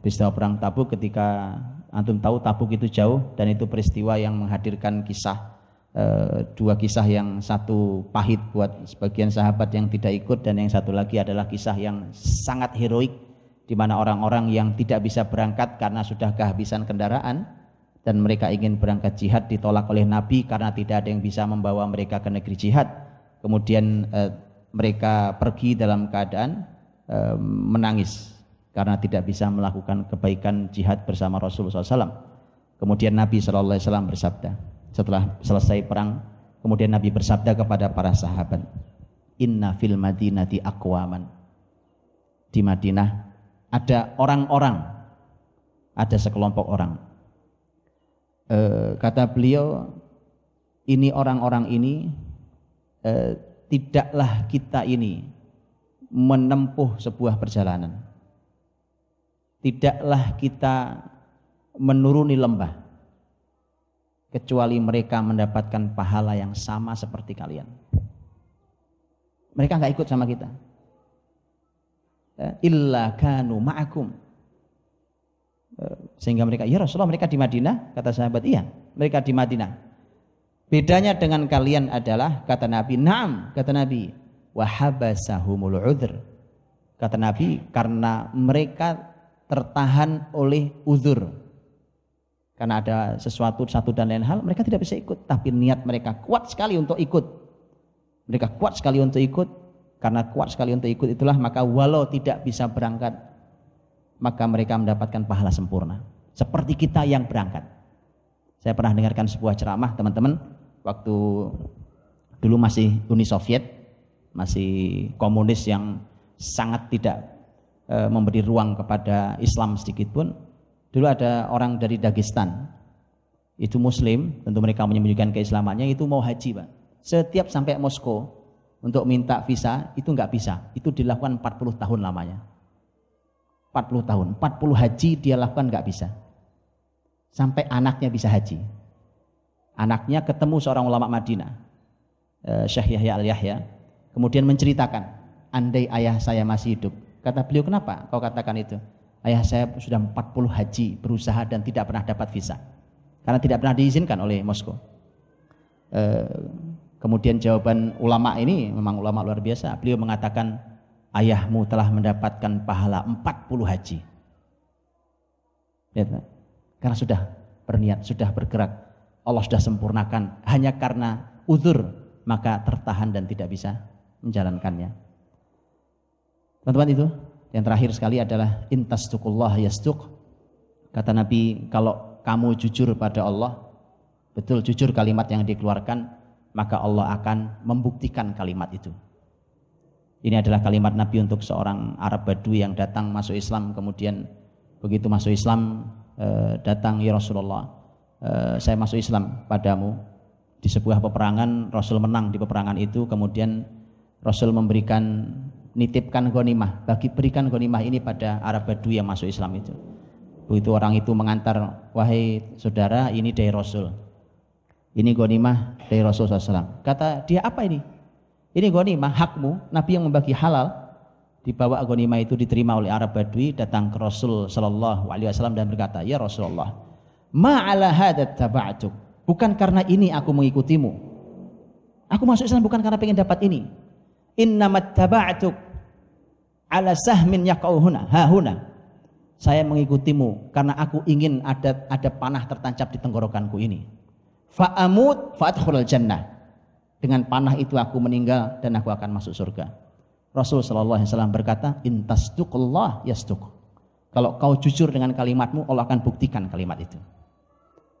peristiwa perang Tabuk ketika antum tahu Tabuk itu jauh dan itu peristiwa yang menghadirkan kisah eh, dua kisah yang satu pahit buat sebagian sahabat yang tidak ikut dan yang satu lagi adalah kisah yang sangat heroik di mana orang-orang yang tidak bisa berangkat karena sudah kehabisan kendaraan dan mereka ingin berangkat jihad ditolak oleh Nabi karena tidak ada yang bisa membawa mereka ke negeri jihad. Kemudian eh, mereka pergi dalam keadaan eh, menangis karena tidak bisa melakukan kebaikan jihad bersama Rasulullah SAW. Kemudian Nabi SAW bersabda setelah selesai perang, kemudian Nabi bersabda kepada para sahabat, Inna fil madinati akwaman. Di Madinah ada orang-orang, ada sekelompok orang e, kata beliau ini orang-orang ini e, tidaklah kita ini menempuh sebuah perjalanan tidaklah kita menuruni lembah kecuali mereka mendapatkan pahala yang sama seperti kalian mereka nggak ikut sama kita illa kanu ma'akum sehingga mereka, ya Rasulullah mereka di Madinah? Kata sahabat, iya mereka di Madinah. Bedanya dengan kalian adalah, kata Nabi, naam, kata Nabi, wahabasahumul udhr. Kata Nabi, karena mereka tertahan oleh uzur. Karena ada sesuatu, satu dan lain hal, mereka tidak bisa ikut. Tapi niat mereka kuat sekali untuk ikut. Mereka kuat sekali untuk ikut. Karena kuat sekali untuk ikut itulah, maka walau tidak bisa berangkat, maka mereka mendapatkan pahala sempurna. Seperti kita yang berangkat. Saya pernah dengarkan sebuah ceramah teman-teman waktu dulu masih Uni Soviet, masih komunis yang sangat tidak e, memberi ruang kepada Islam sedikit pun. Dulu ada orang dari Dagestan, itu Muslim, tentu mereka menyembunyikan keislamannya, itu mau haji, Pak. Setiap sampai Moskow untuk minta visa itu nggak bisa, itu dilakukan 40 tahun lamanya. 40 tahun, 40 haji dia lakukan nggak bisa. Sampai anaknya bisa haji. Anaknya ketemu seorang ulama Madinah, eh, Syekh Yahya Al-Yahya, kemudian menceritakan, andai ayah saya masih hidup. Kata beliau, kenapa kau katakan itu? Ayah saya sudah 40 haji berusaha dan tidak pernah dapat visa. Karena tidak pernah diizinkan oleh Moskow. Eh, kemudian jawaban ulama ini memang ulama luar biasa. Beliau mengatakan, ayahmu telah mendapatkan pahala 40 haji. Karena sudah berniat, sudah bergerak, Allah sudah sempurnakan hanya karena uzur maka tertahan dan tidak bisa menjalankannya. Teman-teman itu yang terakhir sekali adalah intastukullah yastuk. Kata Nabi, kalau kamu jujur pada Allah, betul jujur kalimat yang dikeluarkan, maka Allah akan membuktikan kalimat itu. Ini adalah kalimat Nabi untuk seorang Arab Badui yang datang masuk Islam kemudian begitu masuk Islam eh, datang ya Rasulullah eh, saya masuk Islam padamu. Di sebuah peperangan Rasul menang di peperangan itu. Kemudian Rasul memberikan nitipkan gonimah bagi berikan gonimah ini pada Arab Badui yang masuk Islam itu. Begitu orang itu mengantar wahai saudara ini dari Rasul. Ini gonimah dari Rasul SAW kata dia apa ini? Ini ghanimah hakmu, Nabi yang membagi halal. Dibawa ghanimah itu diterima oleh Arab Badui datang ke Rasul sallallahu alaihi wasallam dan berkata, "Ya Rasulullah, ma ala hadat taba'tuk." Bukan karena ini aku mengikutimu. Aku masuk Islam bukan karena pengen dapat ini. Innamat taba'tuk ala sahmin yaqauhuna hahuna. Saya mengikutimu karena aku ingin ada ada panah tertancap di tenggorokanku ini. Fa'amut fa'adkhulul jannah dengan panah itu aku meninggal dan aku akan masuk surga. Rasul sallallahu alaihi wasallam berkata, "Intasduqullah yasduq." Kalau kau jujur dengan kalimatmu, Allah akan buktikan kalimat itu.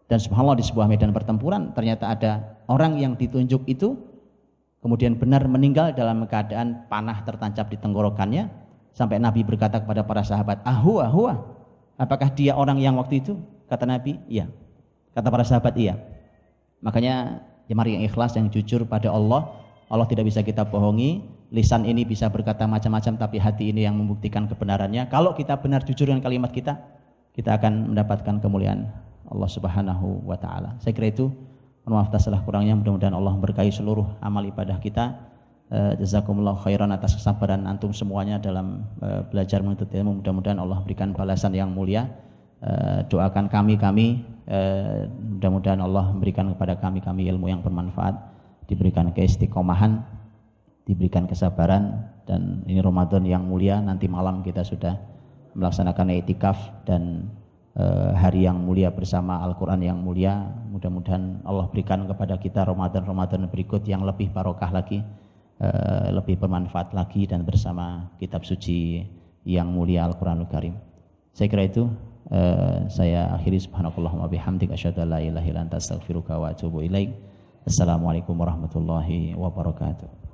Dan subhanallah di sebuah medan pertempuran ternyata ada orang yang ditunjuk itu kemudian benar meninggal dalam keadaan panah tertancap di tenggorokannya sampai Nabi berkata kepada para sahabat, "Ahu, ahu, apakah dia orang yang waktu itu?" Kata Nabi, "Iya." Kata para sahabat, "Iya." Makanya Ya mari yang ikhlas, yang jujur pada Allah. Allah tidak bisa kita bohongi. Lisan ini bisa berkata macam-macam, tapi hati ini yang membuktikan kebenarannya. Kalau kita benar jujur dengan kalimat kita, kita akan mendapatkan kemuliaan Allah Subhanahu wa taala. Saya kira itu maaf atas salah kurangnya mudah-mudahan Allah berkahi seluruh amal ibadah kita. Uh, jazakumullah khairan atas kesabaran antum semuanya dalam uh, belajar menuntut ilmu. Mudah-mudahan Allah berikan balasan yang mulia. Uh, doakan kami kami Eh, mudah-mudahan Allah memberikan kepada kami-kami ilmu yang bermanfaat, diberikan keistiqomahan, diberikan kesabaran dan ini Ramadan yang mulia nanti malam kita sudah melaksanakan etikaf dan eh, hari yang mulia bersama Al-Quran yang mulia. Mudah-mudahan Allah berikan kepada kita Ramadan-Ramadan berikut yang lebih barokah lagi, eh, lebih bermanfaat lagi dan bersama kitab suci yang mulia Al-Quranul Karim. Saya kira itu uh, saya akhiri subhanakallahumma bihamdik asyhadu an la ilaha illa anta astaghfiruka wa atubu. Assalamualaikum warahmatullahi wabarakatuh.